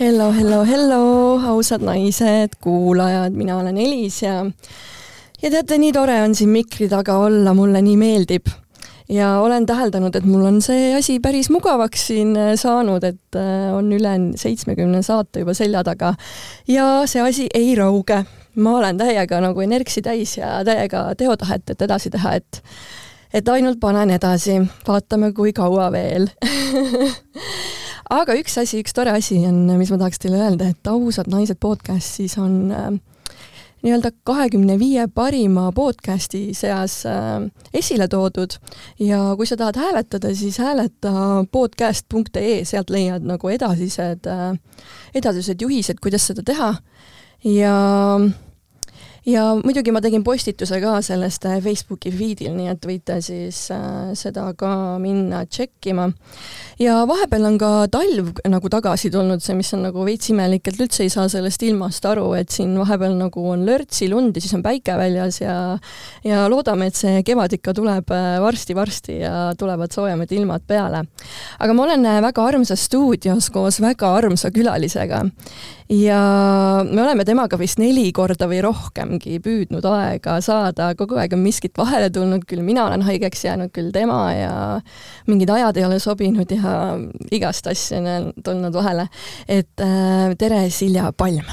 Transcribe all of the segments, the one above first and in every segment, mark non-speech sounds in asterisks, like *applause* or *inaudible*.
hello, hello, hello, ausad naised, kuulajad, mina olen Elis ja ja teate, nii tore on siin mikri taga olla, mulle nii meeldib. ja olen täheldanud, et mul on see asi päris mugavaks siin äh, saanud, et äh, on üle seitsmekümne saate juba selja taga ja see asi ei rauge. Ma olen täiega nagu energisi täis ja täiega teotahet, et edasi teha, et et ainult panen edasi, vaatame, kui kaua veel. *laughs* Aga üks asi, üks tore asi on, mis ma tahaks teile öelda, et Ausad naised podcast siis on äh, nii-öelda kahekümne viie parima podcasti seas äh, esile toodud. Ja kui sa tahad hääletada, siis hääleta podcast.ee, sealt leiad nagu edasised äh,, edasised juhised, kuidas seda teha. Ja ja muidugi ma tegin postituse ka sellest äh, Facebooki feed'il, nii et võite siis äh, seda ka minna tšekkima. ja vahepeal on ka talv nagu tagasi tulnud, see, mis on nagu veits imelik, et üldse ei saa sellest ilmast aru, et siin vahepeal nagu on lörtsi lund ja siis on päike väljas ja ja loodame, et see kevad ikka tuleb äh, varsti-varsti ja tulevad soojemad ilmad peale. aga ma olen äh, väga armsas stuudios koos väga armsa külalisega ja me oleme temaga vist neli korda või rohkemgi püüdnud aega saada, kogu aeg on miskit vahele tulnud, küll mina olen haigeks jäänud, küll tema ja mingid ajad ei ole sobinud ja igast asju on tulnud vahele. et äh, tere, Silja Palm!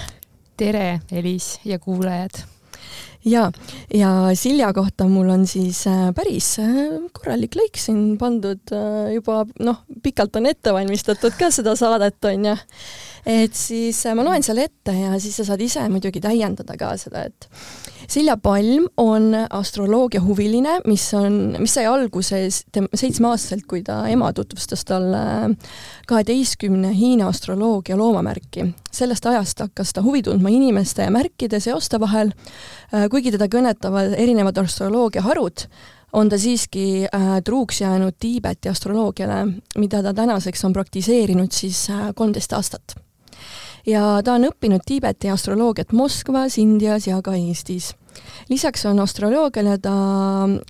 tere, Elis ja kuulajad! Ja, ja Silja kohta mul on siis äh, päris äh, korralik lõik siin pandud äh, juba noh, pikalt on ette valmistatud ka seda saadet, onju et siis ma loen selle ette ja siis sa saad ise muidugi täiendada ka seda, et Silja Palm on astroloogia huviline, mis on, mis sai alguse seitsmeaastaselt, kui ta ema tutvustas talle kaheteistkümne Hiina astroloogia loomamärki. sellest ajast hakkas ta huvi tundma inimeste ja märkide seoste vahel, äh, kuigi teda kõnetavad erinevad astroloogia harud, on ta siiski äh, truuks jäänud Tiibeti astroloogiale, mida ta tänaseks on praktiseerinud siis äh, kolmteist äh, aastat ja ta on õppinud Tiibeti astroloogiat Moskvas, Indias ja ka Eestis. lisaks on astroloogiale ta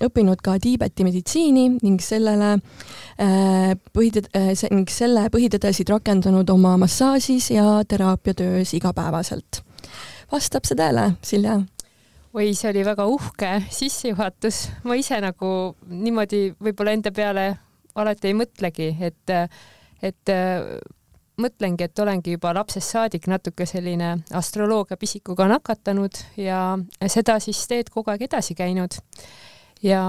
õppinud ka Tiibeti meditsiini ning sellele äh, põhitõd- äh,, ning selle põhitõdesid rakendanud oma massaažis ja teraapiatöös igapäevaselt. vastab see tõele, Silja? oi, see oli väga uhke sissejuhatus, ma ise nagu niimoodi võib-olla enda peale alati ei mõtlegi, et et mõtlengi, et olengi juba lapsest saadik natuke selline astroloogia pisikuga nakatanud ja seda siis teed kogu aeg edasi käinud. ja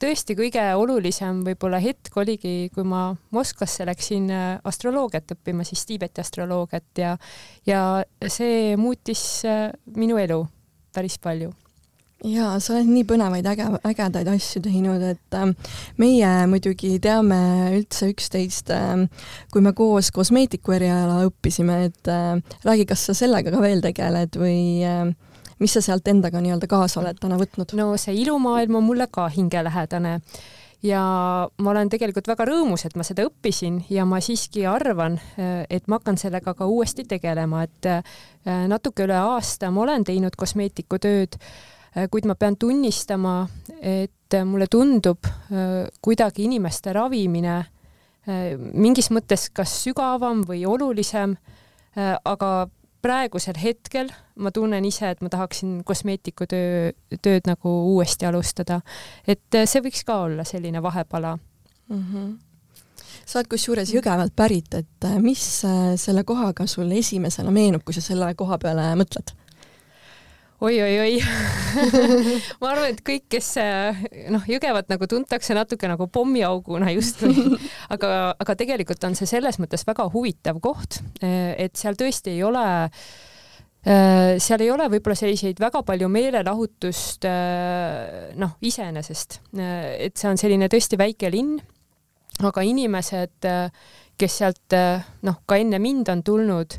tõesti kõige olulisem võib-olla hetk oligi, kui ma Moskvasse läksin äh, astroloogiat õppima, siis Tiibeti astroloogiat ja, ja see muutis äh, minu elu päris palju jaa, sa oled nii põnevaid äge, ägedaid asju teinud, et äh, meie muidugi teame üldse üksteist äh,, kui me koos kosmeetiku eriala õppisime, et äh, räägi, kas sa sellega ka veel tegeled või äh, mis sa sealt endaga nii-öelda kaasa oled täna võtnud? no see ilumaailm on mulle ka hingelähedane ja ma olen tegelikult väga rõõmus, et ma seda õppisin ja ma siiski arvan, äh, et ma hakkan sellega ka uuesti tegelema, et äh, natuke üle aasta ma olen teinud kosmeetikutööd kuid ma pean tunnistama, et mulle tundub äh, kuidagi inimeste ravimine äh, mingis mõttes kas sügavam või olulisem, aga praegusel hetkel ma tunnen ise, et ma tahaksin kosmeetikutöö, tööd nagu uuesti alustada. et see võiks ka olla selline vahepala mm. -hmm sa oled kusjuures Jõgevalt pärit, et mis selle kohaga sulle esimesena meenub, kui sa selle koha peale mõtled? Oi-oi-oi. *laughs* Ma arvan, et kõik, kes noh, Jõgevat nagu tuntakse natuke nagu pommiauguna justkui, *laughs* aga, aga tegelikult on see selles mõttes väga huvitav koht, et seal tõesti ei ole seal ei ole võib-olla selliseid väga palju meelelahutust noh, iseenesest, et see on selline tõesti väike linn, aga inimesed, kes sealt noh, ka enne mind on tulnud,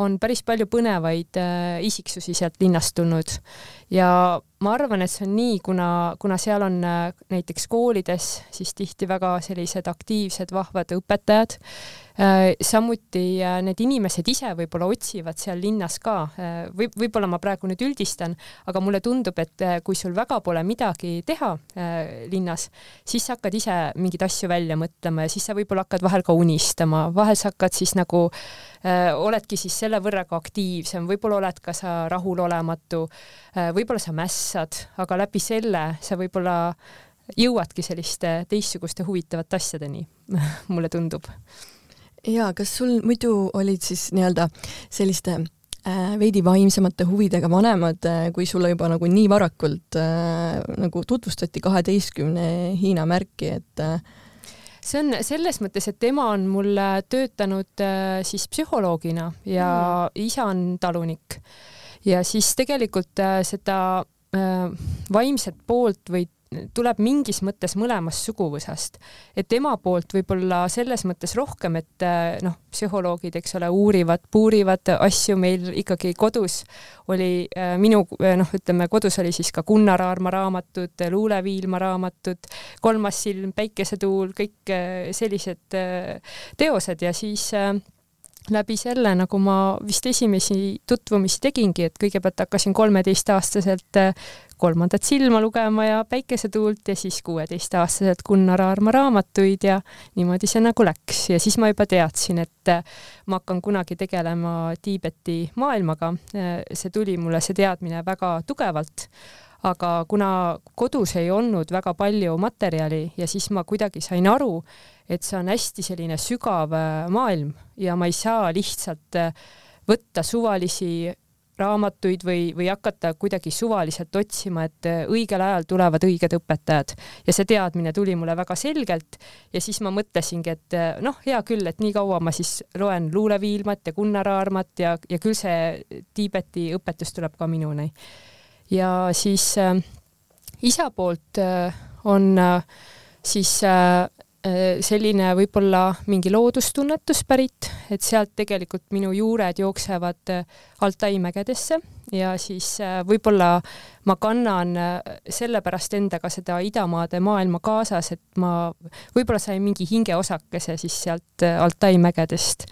on päris palju põnevaid äh, isiksusi sealt linnast tulnud ja ma arvan, et see on nii, kuna, kuna seal on äh, näiteks koolides siis tihti väga sellised aktiivsed, vahvad õpetajad. Äh, samuti äh, need inimesed ise võib-olla otsivad seal linnas ka, või võib-olla ma praegu nüüd üldistan, aga mulle tundub, et kui sul väga pole midagi teha linnas, siis sa hakkad ise mingeid asju välja mõtlema ja siis sa võib-olla hakkad vahel ka unistama, vahel sa hakkad siis nagu oledki siis selle võrra ka aktiivsem, võib-olla oled ka sa rahulolematu, võib-olla sa mäss mässad, aga läbi selle sa võib-olla jõuadki selliste teistsuguste huvitavate asjadeni *laughs* mulle tundub. Ja kas sul muidu olid siis nii-öelda selliste äh, veidi vaimsemate huvidega vanemad äh,, kui sulle juba nagu nii varakult äh, nagu tutvustati kaheteistkümne Hiina märki, et äh, see on selles mõttes, et ema on mul töötanud äh, siis psühholoogina ja mm. isa on talunik ja siis tegelikult äh, seda Äh, vaimset poolt või tuleb mingis mõttes mõlemast suguvõsast, et ema poolt võib-olla selles mõttes rohkem, et äh, noh, psühholoogid, eks ole, uurivad, puurivad asju meil ikkagi kodus. Oli äh, minu noh, ütleme kodus oli siis ka Gunnar Aarma raamatud, Luule Viilma raamatud, Kolmas silm, Päikesetuul, kõik sellised teosed. Ja siis äh, läbi selle, nagu ma vist esimesi tutvumisi tegingi, et kõigepealt hakkasin kolmeteistaastaselt äh, kolmandat silma lugema ja Päikesetuult ja siis kuueteistaastaselt Gunnar Aarma raamatuid ja niimoodi see nagu läks ja siis ma juba teadsin, et äh, ma hakkan kunagi tegelema Tiibeti maailmaga. Äh, see tuli mulle, see teadmine väga tugevalt aga kuna kodus ei olnud väga palju materjali ja siis ma kuidagi sain aru, et see on hästi selline sügav äh, maailm ja ma ei saa lihtsalt võtta suvalisi raamatuid või, või hakata kuidagi suvaliselt otsima, et äh, õigel ajal tulevad õiged õpetajad ja see teadmine tuli mulle väga selgelt ja siis ma mõtlesingi, et noh, hea küll, et nii kaua ma siis loen Luule Viilmat ja Gunnar Aarmat ja, ja küll see Tiibeti õpetus tuleb ka minuni. ja siis äh, isa poolt äh, on äh, siis äh, Äh, selline võib-olla mingi loodustunnetus pärit, et sealt tegelikult minu juured jooksevad äh, Altai mägedesse ja siis äh, võib-olla ma kannan sellepärast endaga seda idamaade maailma kaasas, et ma võib-olla sain mingi hingeosakese siis sealt Altai mägedest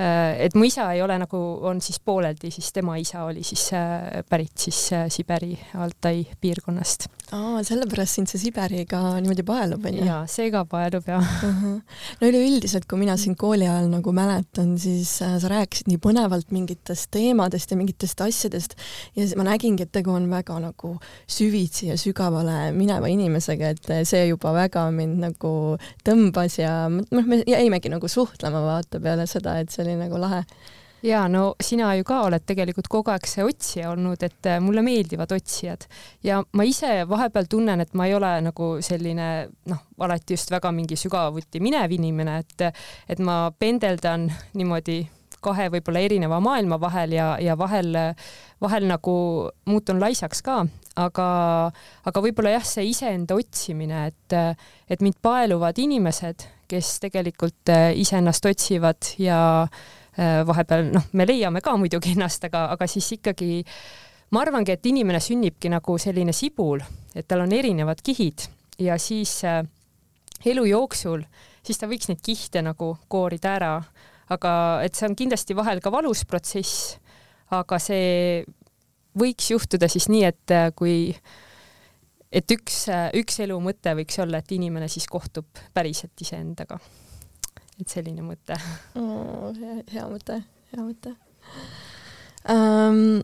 Äh, et mu isa ei ole nagu, on siis pooleldi, siis tema isa oli siis äh, pärit siis äh, Siberi, Altai piirkonnast. Aa, sellepärast sind see Siberi ka niimoodi paelub, onju? jaa, see ka paelub, jah uh. -huh. no üleüldiselt, kui mina sind kooli ajal nagu mäletan, siis sa rääkisid nii põnevalt mingitest teemadest ja mingitest asjadest ja ma nägingi, et tegu on väga nagu süvitsi ja sügavale mineva inimesega, et see juba väga mind nagu tõmbas ja noh, me jäimegi nagu suhtlema vaata peale seda, et see oli nagu lahe ja no sina ju ka oled tegelikult kogu aeg see otsija olnud, et äh, mulle meeldivad otsijad. Ja ma ise vahepeal tunnen, et ma ei ole nagu selline noh, alati just väga mingi sügavuti minev inimene, et et ma pendeldan niimoodi kahe võib-olla erineva maailma vahel ja, ja vahel, vahel nagu muutun laisaks ka, aga, aga võib-olla jah, see iseenda otsimine, et, et mind paeluvad inimesed, kes tegelikult äh, iseennast otsivad ja äh, vahepeal noh, me leiame ka muidugi ennast, aga, aga siis ikkagi ma arvangi, et inimene sünnibki nagu selline sibul, et tal on erinevad kihid ja siis äh, elu jooksul, siis ta võiks neid kihte nagu koorida ära, aga et see on kindlasti vahel ka valus protsess, aga see võiks juhtuda siis nii, et kui et üks, üks elu mõte võiks olla, et inimene siis kohtub päriselt iseendaga. Et selline mõte oh,. hea, hea mõte, hea mõte um,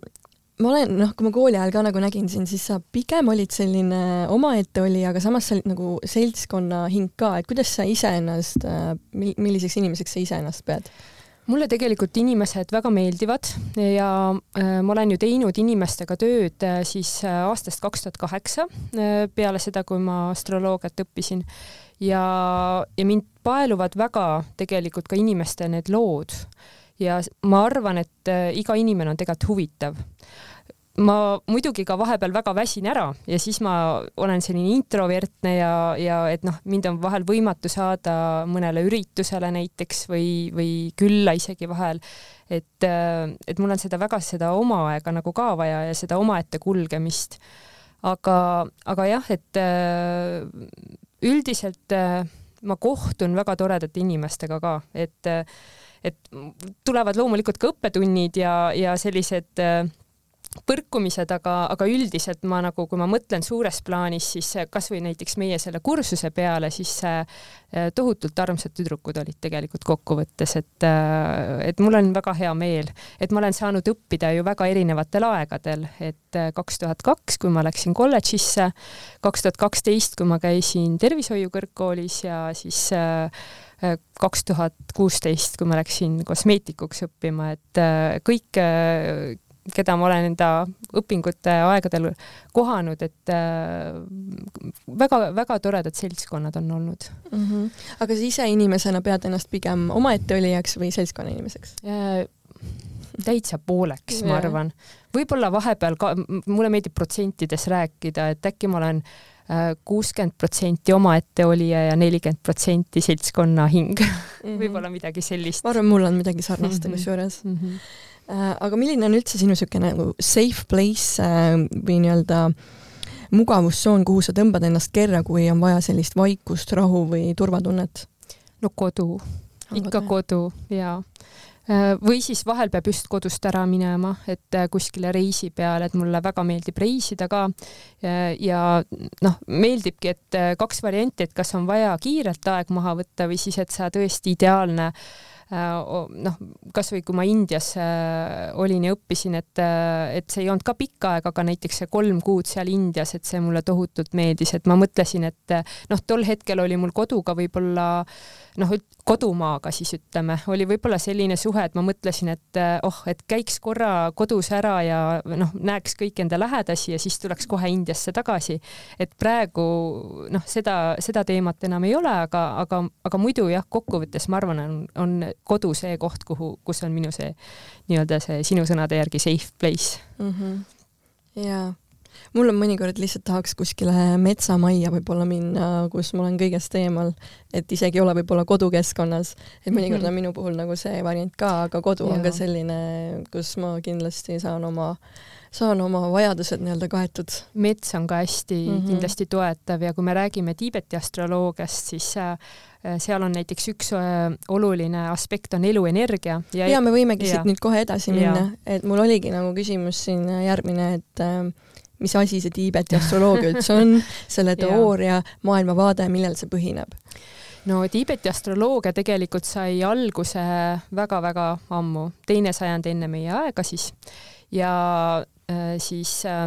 ma olen, noh, kui ma kooli ajal ka nagu nägin sind, siis sa pigem olid selline omaette olija, aga samas sa olid nagu seltskonna hing ka, et kuidas sa iseennast, milliseks inimeseks sa iseennast pead? mulle tegelikult inimesed väga meeldivad ja äh, ma olen ju teinud inimestega tööd äh, siis äh, aastast kaks tuhat kaheksa, peale seda, kui ma astroloogiat õppisin ja, ja mind paeluvad väga tegelikult ka inimeste need lood ja ma arvan, et iga inimene on tegelikult huvitav ma muidugi ka vahepeal väga väsin ära ja siis ma olen selline introvertne ja, ja et noh, mind on vahel võimatu saada mõnele üritusele näiteks või, või külla isegi vahel. et, et mul on seda väga, seda oma aega nagu ka vaja ja seda omaette kulgemist. aga, aga jah, et üldiselt ma kohtun väga toredate inimestega ka, et et tulevad loomulikult ka õppetunnid ja, ja sellised äh, põrkumised, aga, aga üldiselt ma nagu, kui ma mõtlen suures plaanis, siis kasvõi näiteks meie selle kursuse peale, siis äh, tohutult armsad tüdrukud olid tegelikult kokkuvõttes, et, äh, et mul on väga hea meel, et ma olen saanud õppida ju väga erinevatel aegadel, et kaks tuhat kaks, kui ma läksin kolledžisse, kaks tuhat kaksteist, kui ma käisin tervishoiu kõrgkoolis ja siis kaks tuhat kuusteist, kui ma läksin kosmeetikuks õppima, et kõik keda ma olen enda õpingute aegadel kohanud, et väga-väga äh, toredad seltskonnad on olnud mm. -hmm. aga sa ise inimesena pead ennast pigem omaette olijaks või seltskonna inimeseks äh,? täitsa pooleks, ma arvan. võib-olla vahepeal ka, mulle meeldib protsentides rääkida, et äkki ma olen äh, kuuskümmend protsenti omaette olija ja nelikümmend protsenti seltskonna hing mm -hmm. *laughs* võib-olla midagi sellist. ma arvan, mul on midagi sarnast mm -hmm. kusjuures mm. -hmm aga milline on üldse sinu niisugune nagu safe place äh, või nii-öelda mugavustsoon, kuhu sa tõmbad ennast kerra, kui on vaja sellist vaikust, rahu või turvatunnet? no kodu, ikka kodu ja äh, või siis vahel peab just kodust ära minema, et kuskile reisi peale, et mulle väga meeldib reisida ka. ja noh, meeldibki, et kaks varianti, et kas on vaja kiirelt aeg maha võtta või siis, et sa tõesti ideaalne äh, Äh, noh, kasvõi kui ma Indias äh, olin ja õppisin, et, äh, et see ei olnud ka pikk aeg, aga näiteks see kolm kuud seal Indias, et see mulle tohutult meeldis, et ma mõtlesin, et noh, tol hetkel oli mul koduga võib-olla noh, kodumaaga siis ütleme, oli võib-olla selline suhe, et ma mõtlesin, et oh, et käiks korra kodus ära ja noh, näeks kõiki enda lähedasi ja siis tuleks kohe Indiasse tagasi. et praegu noh, seda, seda teemat enam ei ole, aga, aga, aga muidu jah, kokkuvõttes ma arvan, on, on kodu see koht, kuhu, kus on minu see nii-öelda see sinu sõnade järgi safe place mm. -hmm. jaa mul on mõnikord lihtsalt tahaks kuskile metsamajja võib-olla minna, kus ma olen kõigest eemal, et isegi olla võib-olla kodukeskkonnas, et mõnikord on minu puhul nagu see variant ka, aga kodu ja. on ka selline, kus ma kindlasti saan oma, saan oma vajadused nii-öelda kaetud. mets on ka hästi mm -hmm. kindlasti toetav ja kui me räägime Tiibeti astroloogiast, siis äh, seal on näiteks üks äh, oluline aspekt on eluenergia. ja, ja me võimegi siit nüüd kohe edasi minna, et mul oligi nagu küsimus siin järgmine, et äh, mis asi see Tiibeti astroloogia üldse on, selle teooria, maailmavaade, millel see põhineb? no Tiibeti astroloogia tegelikult sai alguse väga-väga ammu, teine sajand enne meie aega siis. Ja äh, siis äh,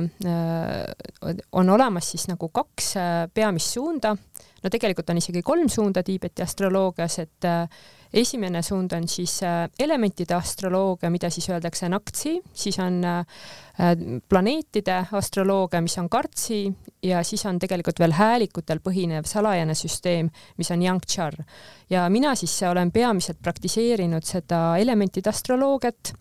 on olemas siis nagu kaks äh, peamist suunda, no tegelikult on isegi kolm suunda Tiibeti astroloogias, et esimene suund on siis äh, elementide astroloogia, mida siis öeldakse Naktsi, siis on äh, planeetide astroloogia, mis on Kartsi ja siis on tegelikult veel häälikutel põhinev salajane süsteem, mis on Yangchar. ja mina siis olen peamiselt praktiseerinud seda elementide astroloogiat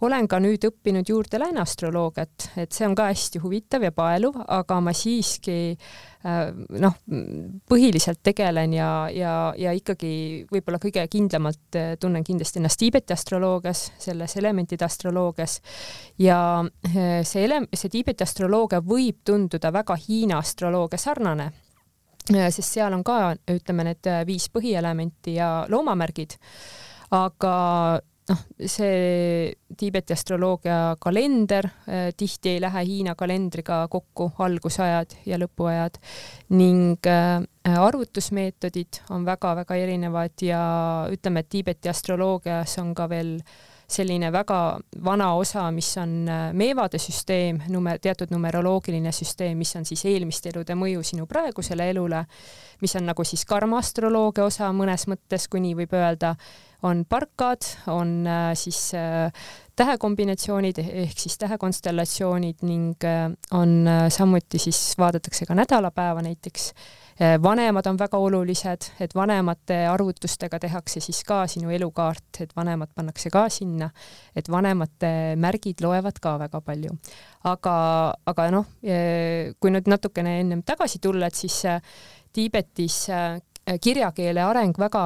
olen ka nüüd õppinud juurde lääne astroloogiat, et see on ka hästi huvitav ja paeluv, aga ma siiski äh, noh, põhiliselt tegelen ja, ja, ja ikkagi võib-olla kõige kindlamalt äh, tunnen kindlasti ennast Tiibeti astroloogias, selles elementide astroloogias. Ja äh, see ele-, see Tiibeti astroloogia võib tunduda väga Hiina astroloogia sarnane sest seal on ka, ütleme, need viis põhielementi ja loomamärgid, aga noh, see Tiibeti astroloogia kalender äh, tihti ei lähe Hiina kalendriga kokku, algusajad ja lõpuajad ning äh, arvutusmeetodid on väga-väga erinevad ja ütleme, et Tiibeti astroloogias on ka veel selline väga vana osa, mis on äh, meevade süsteem, numer-, teatud numeroloogiline süsteem, mis on siis eelmiste elude mõju sinu praegusele elule, mis on nagu siis karmaastroloogia osa mõnes mõttes, kui nii võib öelda on parkad, on äh, siis äh, tähekombinatsioonid ehk siis tähekonstellatsioonid ning äh, on samuti siis vaadatakse ka nädalapäeva näiteks. vanemad on väga olulised, et vanemate arvutustega tehakse siis ka sinu elukaart, et vanemad pannakse ka sinna, et vanemate märgid loevad ka väga palju. aga, aga noh, kui nüüd natukene ennem tagasi tulla, et siis Tiibetis kirjakeele areng väga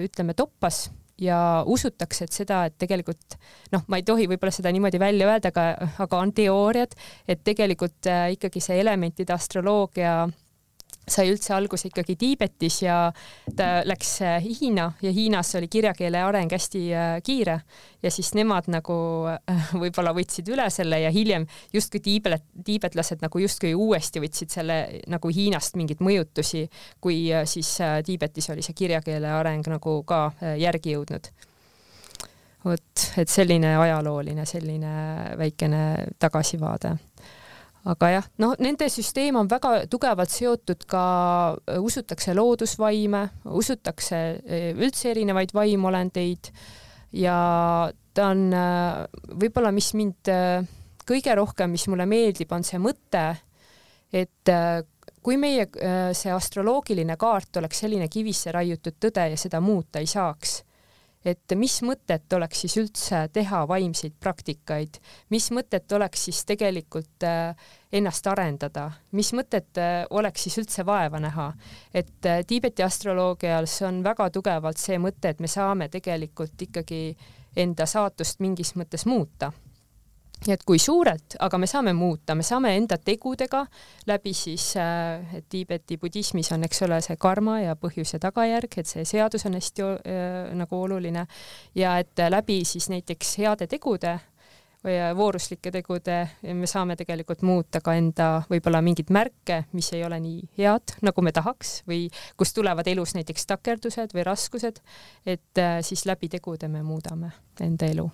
ütleme toppas ja usutakse, et seda, et tegelikult noh, ma ei tohi võib-olla seda niimoodi välja öelda, aga, aga on teooriad, et tegelikult äh, ikkagi see elementide astroloogia sai üldse alguse ikkagi Tiibetis ja ta läks äh, Hiina ja Hiinas oli kirjakeele areng hästi äh, kiire. Ja siis nemad nagu äh, võib-olla võtsid üle selle ja hiljem justkui tiibet, tiibetlased nagu justkui uuesti võtsid selle nagu Hiinast mingeid mõjutusi, kui siis Tiibetis oli see kirjakeele areng nagu ka järgi jõudnud. Vot, et selline ajalooline, selline väikene tagasivaade aga jah, no nende süsteem on väga tugevalt seotud ka, usutakse loodusvaime, usutakse e, üldse erinevaid vaimolendeid ja ta on võib-olla, mis mind kõige rohkem, mis mulle meeldib, on see mõte, et kui meie see astroloogiline kaart oleks selline kivisse raiutud tõde ja seda muuta ei saaks et mis mõtet oleks siis üldse teha vaimseid praktikaid, mis mõtet oleks siis tegelikult äh, ennast arendada, mis mõtet äh, oleks siis üldse vaeva näha, et äh, Tiibeti astroloogias on väga tugevalt see mõte, et me saame tegelikult ikkagi enda saatust mingis mõttes muuta et kui suurelt, aga me saame muuta, me saame enda tegudega läbi siis äh,, et Tiibeti budismis on, eks ole, see karma ja põhjus ja tagajärg, et see seadus on hästi äh, nagu oluline. Ja et läbi siis näiteks heade tegude või äh, vooruslike tegude me saame tegelikult muuta ka enda võib-olla mingeid märke, mis ei ole nii head, nagu me tahaks või kust tulevad elus näiteks takerdused või raskused, et äh, siis läbi tegude me muudame enda elu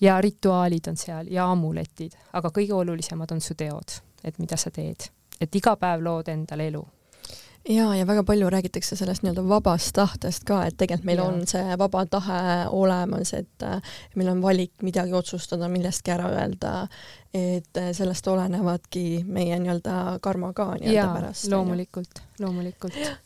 ja rituaalid on seal ja amuletid, aga kõige olulisemad on su teod, et mida sa teed, et iga päev lood endale elu. Ja, ja väga palju räägitakse sellest nii-öelda vabast tahtest ka, et tegelikult meil ja. on see vaba tahe olemas, et meil on valik midagi otsustada, millestki ära öelda, et sellest olenevadki meie nii-öelda karma ka nii-öelda pärast. loomulikult, loomulikult. Äh,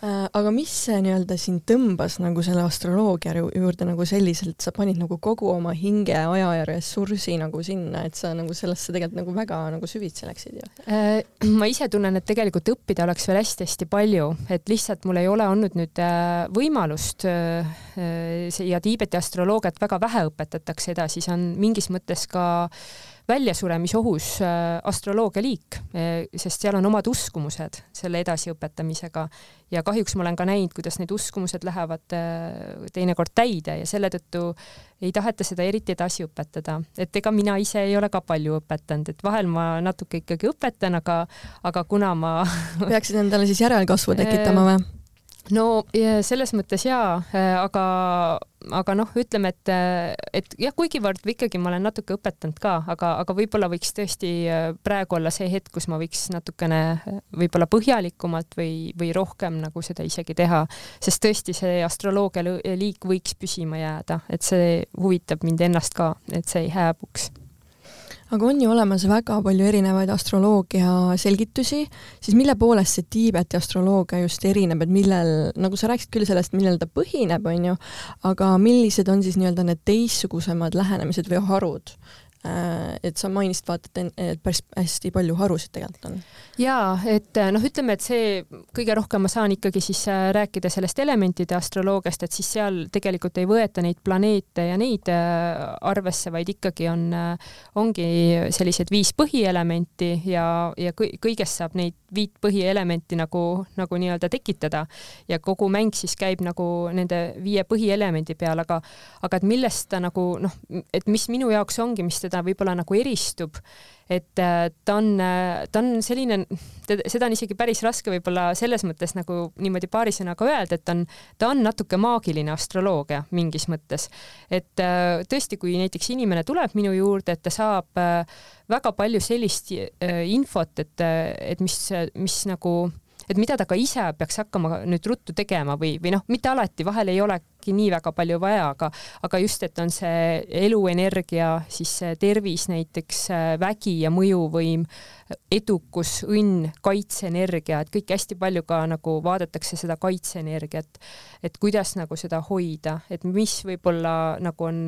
aga mis nii-öelda sind tõmbas nagu selle astroloogia juurde nagu selliselt, sa panid nagu kogu oma hinge, aja ja ressursi nagu sinna, et sa nagu sellesse tegelikult nagu väga nagu süvitsi läksid ju? Äh, *clears throat* ma ise tunnen, et tegelikult õppida oleks veel hästi-hästi palju, et lihtsalt mul ei ole olnud nüüd äh, võimalust ja Tiibeti astroloogiat väga vähe õpetatakse edasi, see on mingis mõttes ka väljasuremisohus astroloogia liik, sest seal on omad uskumused selle edasiõpetamisega ja kahjuks ma olen ka näinud, kuidas need uskumused lähevad äh, teinekord täide ja selle tõttu ei taheta seda eriti edasi õpetada, et ega mina ise ei ole ka palju õpetanud, et vahel ma natuke ikkagi õpetan, aga, aga kuna ma peaksid endale siis järelkasvu tekitama või? No selles mõttes jaa, äh, aga, aga noh, ütleme, et, et jah, kuigivõrd ikkagi ma olen natuke õpetanud ka, aga, aga võib-olla võiks tõesti äh, praegu olla see hetk, kus ma võiks natukene äh, võib-olla põhjalikumalt või, või rohkem nagu seda isegi teha, sest tõesti see astroloogia liik võiks püsima jääda, et see huvitab mind ennast ka, et see ei hääbuks aga on ju olemas väga palju erinevaid astroloogia selgitusi, siis mille poolest see Tiibeti astroloogia just erineb, et millel, nagu sa rääkisid küll sellest, millel ta põhineb, on ju, aga millised on siis nii-öelda need teistsugusemad lähenemised või harud, et sa mainisid, vaata, et päris hästi palju harusid tegelikult on. jaa, et äh, noh, ütleme, et see kõige rohkem ma saan ikkagi siis äh, rääkida sellest elementide astroloogiast, et siis seal tegelikult ei võeta neid planeete ja neid arvesse, vaid ikkagi on, ongi sellised viis põhielementi ja, ja kõigest saab neid viit põhielementi nagu, nagu nii-öelda tekitada ja kogu mäng siis käib nagu nende viie põhielemendi peal, aga, aga et millest ta nagu noh, et mis minu jaoks ongi, mis teda võib-olla nagu eristub, et äh, ta on, äh, ta on selline, seda on isegi päris raske võib-olla selles mõttes nagu niimoodi paari sõnaga öelda, et on, ta on natuke maagiline astroloogia mingis mõttes. et äh, tõesti, kui näiteks inimene tuleb minu juurde, et ta saab väga palju sellist infot, et, et mis, mis nagu et mida ta ka ise peaks hakkama nüüd ruttu tegema või, või noh, mitte alati, vahel ei olegi nii väga palju vaja, aga, aga just, et on see eluenergia, siis tervis näiteks, vägi ja mõjuvõim edukus, õnn, kaitseenergia, et kõik hästi palju ka nagu vaadatakse seda kaitseenergiat, et kuidas nagu seda hoida, et mis võib-olla nagu on,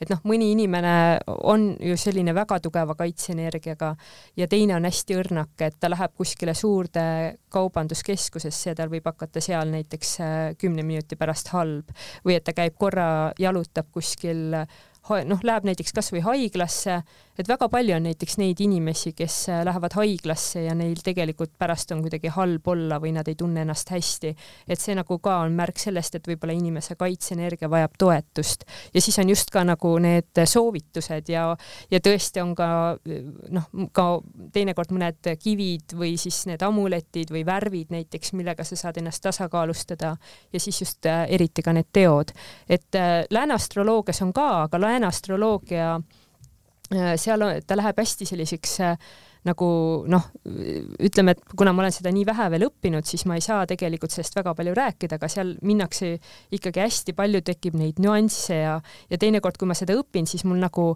et noh, mõni inimene on ju selline väga tugeva kaitseenergiaga ja teine on hästi õrnake, et ta läheb kuskile suurde kaubanduskeskusesse ja tal võib hakata seal näiteks äh, kümne minuti pärast halb. Või et ta käib korra, jalutab kuskil noh, läheb näiteks kasvõi haiglasse, et väga palju on näiteks neid inimesi, kes äh, lähevad haiglasse ja neil tegelikult pärast on kuidagi halb olla või nad ei tunne ennast hästi. et see nagu ka on märk sellest, et võib-olla inimese kaitseenergia vajab toetust. Ja siis on just ka nagu need soovitused ja, ja tõesti on ka noh, ka teinekord mõned kivid või siis need amuletid või värvid näiteks, millega sa saad ennast tasakaalustada. Ja siis just äh, eriti ka need teod, et äh, lääne astroloogias on ka, aga lääne astroloogia Äh, seal on, ta läheb hästi selliseks äh, nagu noh, ütleme, et kuna ma olen seda nii vähe veel õppinud, siis ma ei saa tegelikult sellest väga palju rääkida, aga seal minnakse ikkagi hästi palju, tekib neid nüansse ja, ja teinekord, kui ma seda õpin, siis mul nagu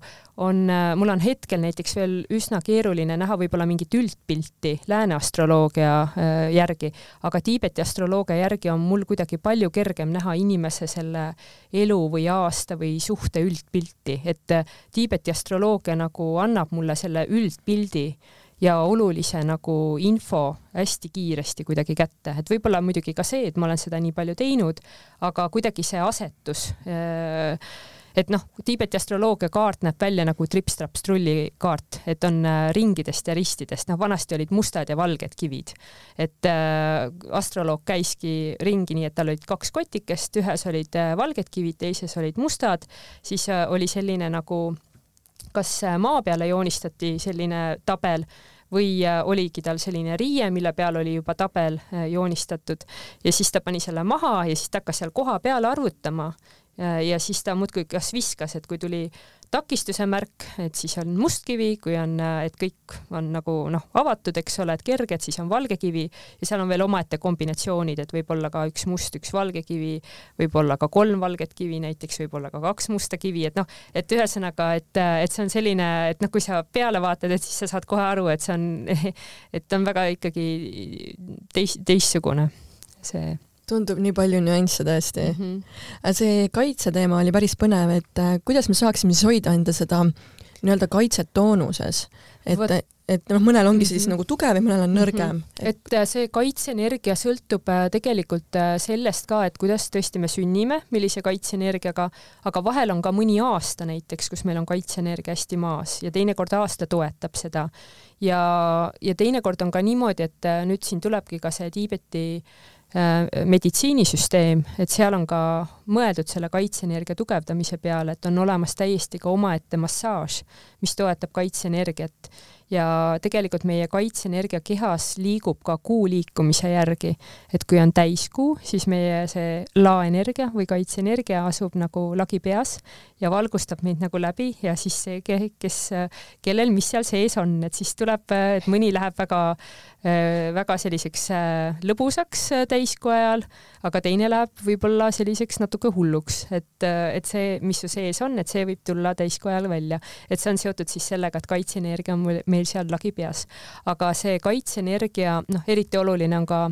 on, mul on hetkel näiteks veel üsna keeruline näha võib-olla mingit üldpilti lääne astroloogia äh, järgi, aga Tiibeti astroloogia järgi on mul kuidagi palju kergem näha inimese selle elu või aasta või suhte üldpilti, et Tiibeti astroloogia nagu annab mulle selle üldpildi ja olulise nagu info hästi kiiresti kuidagi kätte, et võib-olla muidugi ka see, et ma olen seda nii palju teinud, aga kuidagi see asetus äh, et noh, Tiibeti astroloogia kaart näeb välja nagu trips-traps-trulli kaart, et on äh, ringidest ja ristidest, noh vanasti olid mustad ja valged kivid. et äh, astroloog käiski ringi nii, et tal olid kaks kotikest, ühes olid äh, valged kivid, teises olid mustad, siis äh, oli selline nagu kas äh, maa peale joonistati selline tabel või äh, oligi tal selline riie, mille peal oli juba tabel äh, joonistatud. Ja siis ta pani selle maha ja siis ta hakkas seal koha peal arvutama. Ja siis ta muudkui kas viskas, et kui tuli takistuse märk, et siis on must kivi, kui on, et kõik on nagu noh, avatud, eks ole, et kerged, siis on valge kivi. Ja seal on veel omaette kombinatsioonid, et võib-olla ka üks must, üks valge kivi, võib-olla ka kolm valget kivi näiteks, võib-olla ka kaks musta kivi, et noh, et ühesõnaga, et, et see on selline, et noh, kui sa peale vaatad, et siis sa saad kohe aru, et see on, *laughs* et on väga ikkagi teis-, teistsugune see tundub nii palju nüansse tõesti mm. -hmm. see kaitseteema oli päris põnev, et äh, kuidas me saaksime siis hoida enda seda nii-öelda kaitset toonuses, et Võt et noh, mõnel ongi siis mm -hmm. nagu tugev ja mõnel on nõrgem mm. -hmm. et äh, see kaitseenergia sõltub äh, tegelikult sellest ka, et kuidas tõesti me sünnime, millise kaitseenergiaga, aga vahel on ka mõni aasta näiteks, kus meil on kaitseenergia hästi maas ja teinekord aasta toetab seda. ja, ja teinekord on ka niimoodi, et nüüd siin tulebki ka see Tiibeti äh, Äh, meditsiinisüsteem, et seal on ka mõeldud selle kaitseenergia tugevdamise peale, et on olemas täiesti ka omaette massaaž, mis toetab kaitseenergiat ja tegelikult meie kaitseenergia kehas liigub ka kuu liikumise järgi, et kui on täiskuu, siis meie see laenergia või kaitseenergia asub nagu lagi peas ja valgustab meid nagu läbi ja siis see, kes, kellel mis seal sees on, et siis tuleb, et mõni läheb väga, väga selliseks lõbusaks täiskuu ajal, aga teine läheb võib-olla selliseks natuke hulluks, et, et see, mis su sees on, et see võib tulla täiskuu ajal välja, et see on seotud siis sellega, et kaitseenergia on meil seal lagi peas. aga see kaitseenergia, noh, eriti oluline on ka,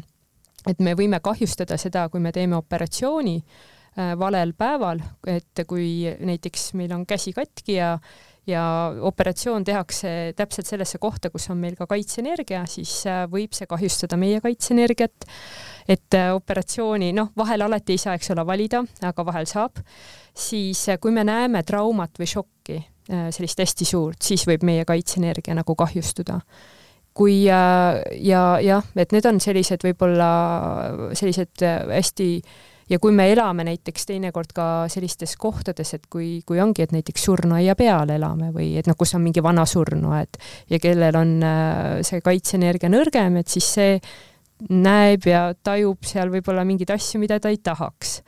et me võime kahjustada seda, kui me teeme operatsiooni äh, valel päeval, et kui näiteks meil on käsi katki ja ja operatsioon tehakse täpselt sellesse kohta, kus on meil ka kaitseenergia, siis äh, võib see kahjustada meie kaitseenergiat. et äh, operatsiooni, noh, vahel alati ei saa, eks ole, valida, aga vahel saab. siis äh, kui me näeme traumat või šokki, sellist hästi suurt, siis võib meie kaitseenergia nagu kahjustuda kui ja, ja jah, et need on sellised võib-olla sellised hästi äh, ja kui me elame näiteks teinekord ka sellistes kohtades, et kui, kui ongi, et näiteks surnuaia peal elame või et noh, kus on mingi vana surnuaed ja kellel on äh, see kaitseenergia nõrgem, et siis see näeb ja tajub seal võib-olla mingeid asju, mida ta ei tahaks.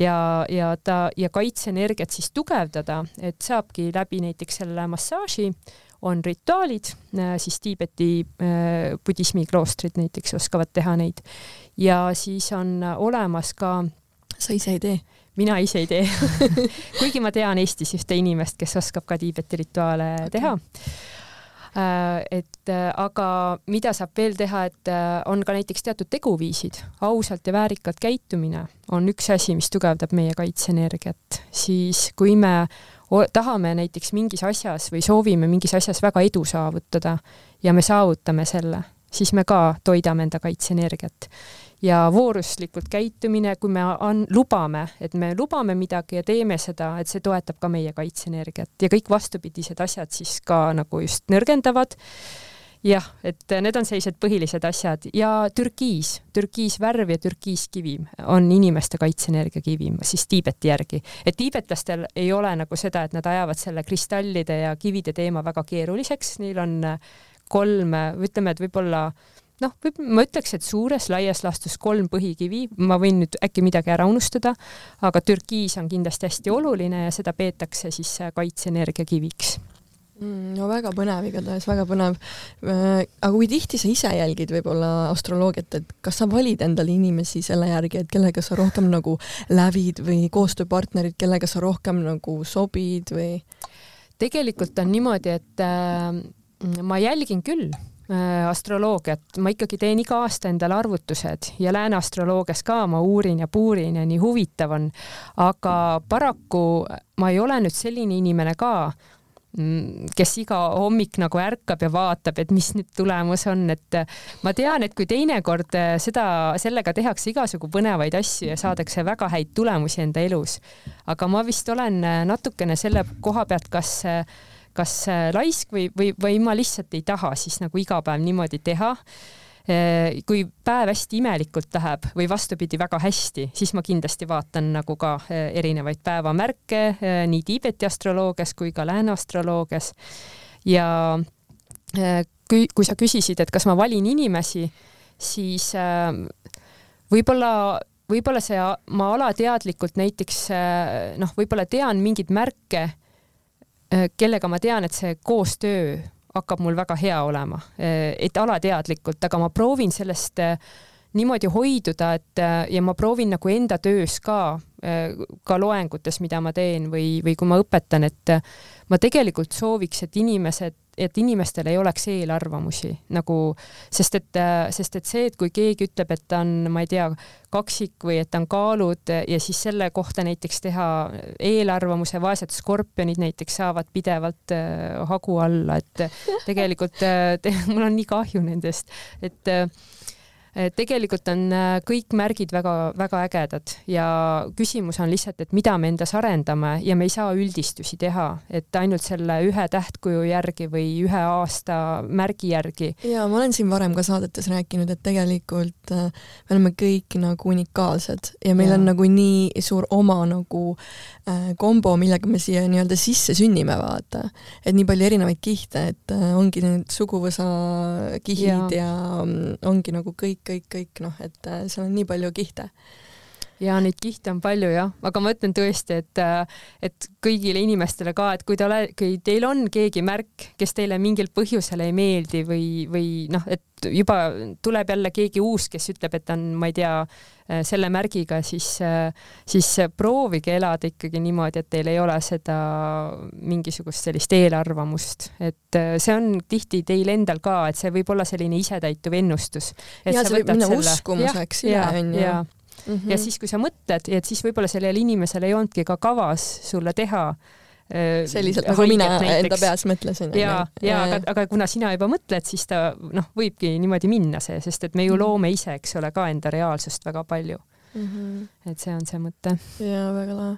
Ja, ja ta ja kaitseenergiat siis tugevdada, et saabki läbi näiteks selle massaaži on rituaalid, äh, siis Tiibeti äh, budismi kloostrid näiteks oskavad teha neid. Ja siis on olemas ka sa ise ei tee? mina ise ei tee. *laughs* Kuigi ma tean Eestis ühte inimest, kes oskab ka Tiibeti rituaale okay. teha. Äh, et äh, aga mida saab veel teha, et äh, on ka näiteks teatud teguviisid, ausalt ja väärikalt käitumine on üks asi, mis tugevdab meie kaitseenergiat, siis kui me tahame näiteks mingis asjas või soovime mingis asjas väga edu saavutada ja me saavutame selle, siis me ka toidame enda kaitseenergiat ja vooruslikult käitumine, kui me an-, lubame, et me lubame midagi ja teeme seda, et see toetab ka meie kaitseenergiat ja kõik vastupidised asjad siis ka nagu just nõrgendavad. jah, et need on sellised põhilised asjad ja türkiis, türkiisvärv ja türkiiskivi on inimeste kaitseenergia kivi, siis Tiibeti järgi. et tiibetlastel ei ole nagu seda, et nad ajavad selle kristallide ja kivide teema väga keeruliseks, neil on kolm, ütleme, et võib-olla noh, ma ütleks, et suures laias laastus kolm põhikivi, ma võin nüüd äkki midagi ära unustada, aga türkiis on kindlasti hästi oluline ja seda peetakse siis kaitseenergia kiviks mm, no väga põnev igatahes, väga põnev. Äh, aga kui tihti sa ise jälgid võib-olla astroloogiat, et kas sa valid endale inimesi selle järgi, et kellega sa rohkem nagu lävid või koostööpartnerid, kellega sa rohkem nagu sobid või? tegelikult on niimoodi, et äh, ma jälgin küll Äh, astroloogiat, ma ikkagi teen iga aasta endale arvutused ja lääne astroloogias ka ma uurin ja puurin ja nii huvitav on. aga paraku ma ei ole nüüd selline inimene ka, mm, kes iga hommik nagu ärkab ja vaatab, et mis nüüd tulemus on, et ma tean, et kui teinekord seda, sellega tehakse igasugu põnevaid asju ja saadakse väga häid tulemusi enda elus, aga ma vist olen natukene selle koha pealt, kas kas äh, laisk või, või, või ma lihtsalt ei taha siis nagu iga päev niimoodi teha äh, kui päev hästi imelikult läheb või vastupidi, väga hästi, siis ma kindlasti vaatan nagu ka äh, erinevaid päevamärke nii Tiibeti astroloogias kui ka lääne astroloogias. ja kui, kui sa küsisid, et kas ma valin inimesi, siis võib-olla võib-olla see, ma alateadlikult näiteks noh, võib-olla tean mingeid märke kellega ma tean, et see koostöö hakkab mul väga hea olema, äh, et alateadlikult, aga ma proovin sellest äh, niimoodi hoiduda, et ja ma proovin nagu enda töös ka, ka loengutes, mida ma teen või, või kui ma õpetan, et ma tegelikult sooviks, et inimesed et inimestel ei oleks eelarvamusi nagu, sest et, sest et see, et kui keegi ütleb, et ta on, ma ei tea, kaksik või et ta on kaalud ja siis selle kohta näiteks teha eelarvamuse, vaesed skorpionid näiteks saavad pidevalt äh, hagu alla, et tegelikult äh, te, *laughs* mul on nii kahju nendest, et äh, tegelikult on äh, kõik märgid väga-väga ägedad ja küsimus on lihtsalt, et mida me endas arendame ja me ei saa üldistusi teha, et ainult selle ühe tähtkuju järgi või ühe aasta märgi järgi. ja ma olen siin varem ka saadetes rääkinud, et tegelikult äh, me oleme kõik nagu unikaalsed ja meil ja. on nagu nii suur oma nagu äh, kombo, millega me siia nii-öelda sisse sünnime, vaata. et nii palju erinevaid kihte, et ongi need suguvõsa kihid ja, ja mm, ongi nagu kõik kõik, kõik noh, et äh, seal on nii palju kihte ja neid kihte on palju jah, aga ma ütlen tõesti, et, äh, et kõigile inimestele ka, et kui te ole, kui teil on keegi märk, kes teile mingil põhjusel ei meeldi või, või noh, et juba tuleb jälle keegi uus, kes ütleb, et on, ma ei tea, äh, selle märgiga, siis, siis proovige elada ikkagi niimoodi, et teil ei ole seda mingisugust sellist eelarvamust, et see on tihti teil endal ka, et see võib olla selline isetäituv ennustus. ja see võib minna selle... uskumuseks üle, onju Mm -hmm. ja siis, kui sa mõtled, et siis võib-olla sellel inimesel ei olnudki ka kavas sulle teha äh, selliselt nagu mina näiteks. enda peas mõtlesin. ja, ja aga, aga kuna sina juba mõtled, siis ta noh, võibki niimoodi minna see, sest et me ju mhm. loome ise, eks ole, ka enda reaalsust väga palju mm. -hmm. et see on see mõte. ja väga lahe.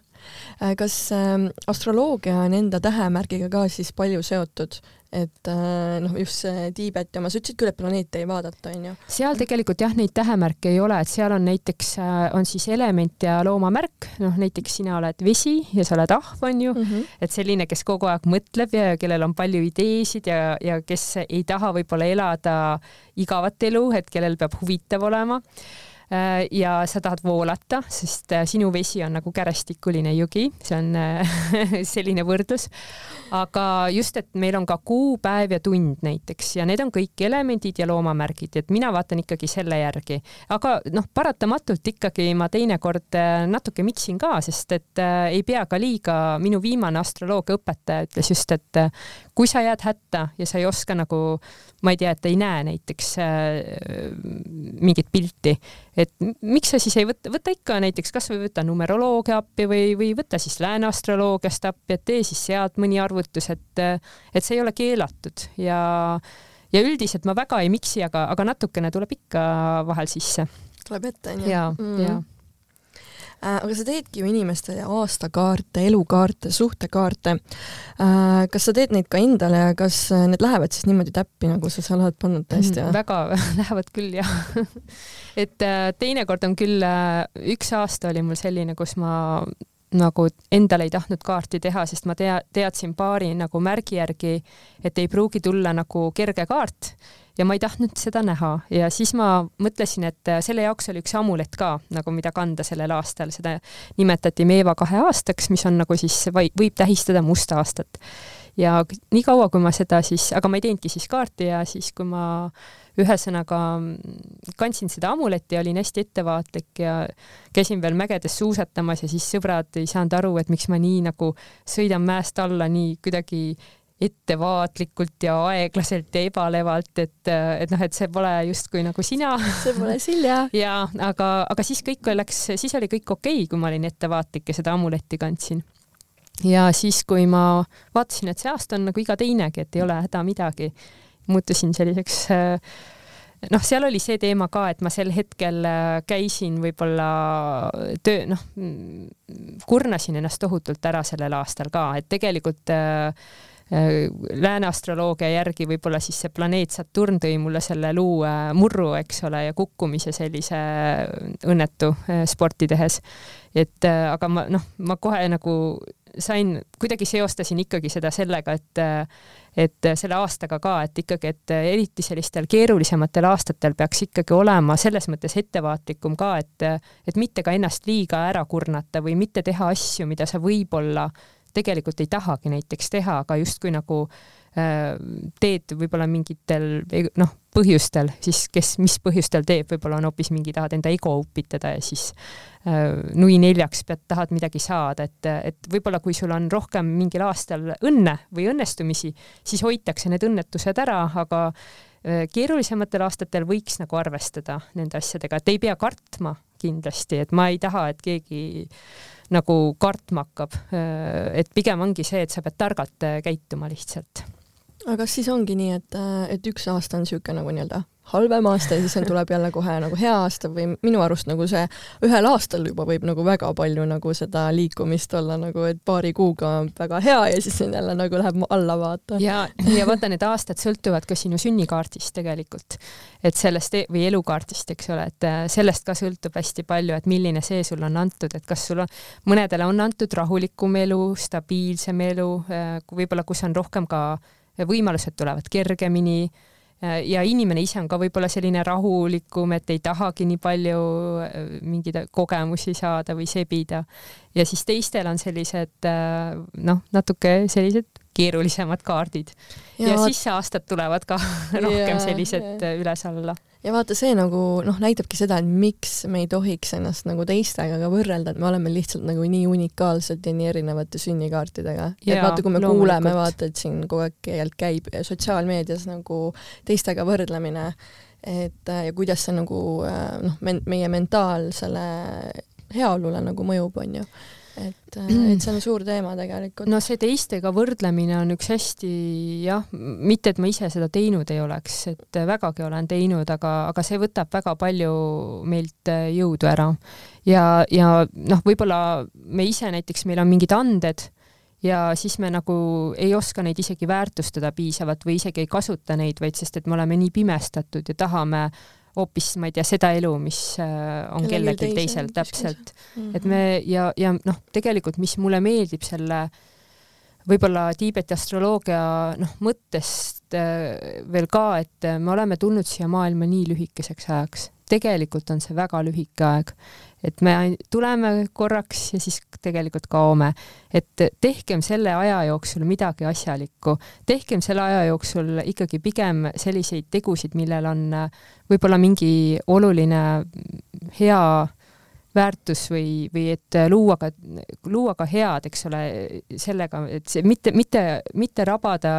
Äh, kas äh, astroloogia on enda tähemärgiga ka siis palju seotud, et äh, noh, just see Tiibeti oma, sa ütlesid küll, et planeete ei vaadata, onju. seal tegelikult jah, neid tähemärke ei ole, et seal on näiteks, äh, on siis element ja loomamärk, noh näiteks sina oled vesi ja sa oled ahv, onju mm, -hmm. et selline, kes kogu aeg mõtleb ja kellel on palju ideesid ja, ja kes ei taha võib-olla elada igavat elu, et kellel peab huvitav olema ja sa tahad voolata, sest äh, sinu vesi on nagu kärestikuline jõgi, see on äh, *laughs* selline võrdlus. aga just, et meil on ka kuu, päev ja tund näiteks ja need on kõik elemendid ja loomamärgid, et mina vaatan ikkagi selle järgi, aga noh, paratamatult ikkagi ma teinekord natuke miksin ka, sest et äh, ei pea ka liiga, minu viimane astroloogiaõpetaja ütles just, et kui sa jääd hätta ja sa ei oska nagu, ma ei tea, et ei näe näiteks äh, mingit pilti, et miks sa siis ei võta, võta ikka näiteks kasvõi võta numeroloogia appi või, või võta siis lääne astroloogiast appi, et tee siis sealt mõni arvutus, et, et see ei ole keelatud ja ja üldiselt ma väga ei miksi, aga, aga natukene tuleb ikka vahel sisse. tuleb ette, onju? ja mm, ja aga sa teedki ju inimestele aastakaarte, elukaarte, suhtekaarte. Äh, kas sa teed neid ka endale ja kas äh, need lähevad siis niimoodi täppi, nagu sa seal oled pannud tõesti? Mm, väga *laughs* lähevad küll jah *laughs* et teinekord on küll, üks aasta oli mul selline, kus ma nagu endale ei tahtnud kaarti teha, sest ma tea, teadsin paari nagu märgi järgi, et ei pruugi tulla nagu kerge kaart ja ma ei tahtnud seda näha ja siis ma mõtlesin, et äh, selle jaoks oli üks amulett ka nagu, mida kanda sellel aastal, seda nimetati Meeva kahe aastaks, mis on nagu siis, võib tähistada musta aastat. ja niikaua, kui ma seda siis, aga ma ei teinudki siis kaarti ja siis, kui ma ühesõnaga kandsin seda amuletti ja olin hästi ettevaatlik ja käisin veel mägedes suusatamas ja siis sõbrad ei saanud aru, et miks ma nii nagu sõidan mäest alla nii kuidagi ettevaatlikult ja aeglaselt ja ebalevalt, et, et noh, et see pole justkui nagu sina. see pole Silja. ja *laughs* aga, aga siis kõik läks, siis oli kõik okei okay,, kui ma olin ettevaatlik ja seda amuletti kandsin. ja siis, kui ma vaatasin, et see aasta on nagu iga teinegi, et ei ole häda midagi, muutusin selliseks noh, seal oli see teema ka, et ma sel hetkel käisin võib-olla töö, noh, kurnasin ennast tohutult ära sellel aastal ka, et tegelikult äh, Äh, lääne astroloogia järgi võib-olla siis see planeet Saturn tõi mulle selle luu äh, murru, eks ole, ja kukkumise sellise õnnetu äh, sporti tehes. et aga ma noh, ma kohe nagu sain, kuidagi seostasin ikkagi seda sellega, et et selle aastaga ka, et ikkagi, et eriti sellistel keerulisematel aastatel peaks ikkagi olema selles mõttes ettevaatlikum ka, et et mitte ka ennast liiga ära kurnata või mitte teha asju, mida sa võib-olla tegelikult ei tahagi näiteks teha, aga justkui nagu äh, teed võib-olla mingitel noh, põhjustel, siis kes, mis põhjustel teeb, võib-olla on hoopis mingi, tahad enda ego upitada ja siis äh, nui neljaks pead, tahad midagi saada, et, et võib-olla kui sul on rohkem mingil aastal õnne või õnnestumisi, siis hoitakse need õnnetused ära, aga äh, keerulisematel aastatel võiks nagu arvestada nende asjadega, et ei pea kartma kindlasti, et ma ei taha, et keegi nagu kartma hakkab. et pigem ongi see, et sa pead targalt käituma lihtsalt. aga kas siis ongi nii, et, et üks aasta on niisugune nagu nii-öelda halvem aasta ja siis tuleb jälle kohe nagu hea aasta või minu arust nagu see ühel aastal juba võib nagu väga palju nagu seda liikumist olla nagu, et paari kuuga on väga hea ja siis jälle nagu läheb alla vaata. ja, ja vaata, need aastad sõltuvad ka sinu sünnikaardist tegelikult, et sellest e või elukaardist, eks ole, et äh, sellest ka sõltub hästi palju, et milline see sul on antud, et kas sul on, mõnedele on antud rahulikum elu, stabiilsem elu, äh, võib-olla kus on rohkem ka võimalused tulevad kergemini ja inimene ise on ka võib-olla selline rahulikum, et ei tahagi nii palju äh, mingeid kogemusi saada või sebida. ja siis teistel on sellised äh, noh, natuke sellised keerulisemad kaardid. ja, ja siis aastad tulevad ka *laughs* rohkem sellised üles-alla ja vaata, see nagu noh, näitabki seda, et miks me ei tohiks ennast nagu teistega ka võrrelda, et me oleme lihtsalt nagu nii unikaalsed ja nii erinevate sünnikaartidega. et vaata, kui me loomulikult. kuuleme, vaata, et siin kogu aeg keelt käib sotsiaalmeedias nagu teistega võrdlemine, et ja kuidas see nagu noh, meie mentaalsele heaolule nagu mõjub, onju et, äh, et see on suur teema tegelikult. no see teistega võrdlemine on üks hästi jah, mitte et ma ise seda teinud ei oleks, et vägagi olen teinud, aga, aga see võtab väga palju meilt äh, jõudu ära. ja, ja noh, võib-olla me ise näiteks, meil on mingid anded ja siis me nagu ei oska neid isegi väärtustada piisavalt või isegi ei kasuta neid, vaid sest et me oleme nii pimestatud ja tahame hoopis, ma ei tea, seda elu, mis äh, on kellelgi teisel, täpselt. Mm -hmm. et me ja, ja noh, tegelikult, mis mulle meeldib selle võib-olla Tiibeti astroloogia noh, mõttest äh, veel ka, et me oleme tulnud siia maailma nii lühikeseks ajaks. tegelikult on see väga lühike aeg et me tuleme korraks ja siis tegelikult kaome. et tehkem selle aja jooksul midagi asjalikku, tehkem selle aja jooksul ikkagi pigem selliseid tegusid, millel on võib-olla mingi oluline hea väärtus või, või et luua ka, luua ka head, eks ole, sellega, et see mitte, mitte, mitte rabada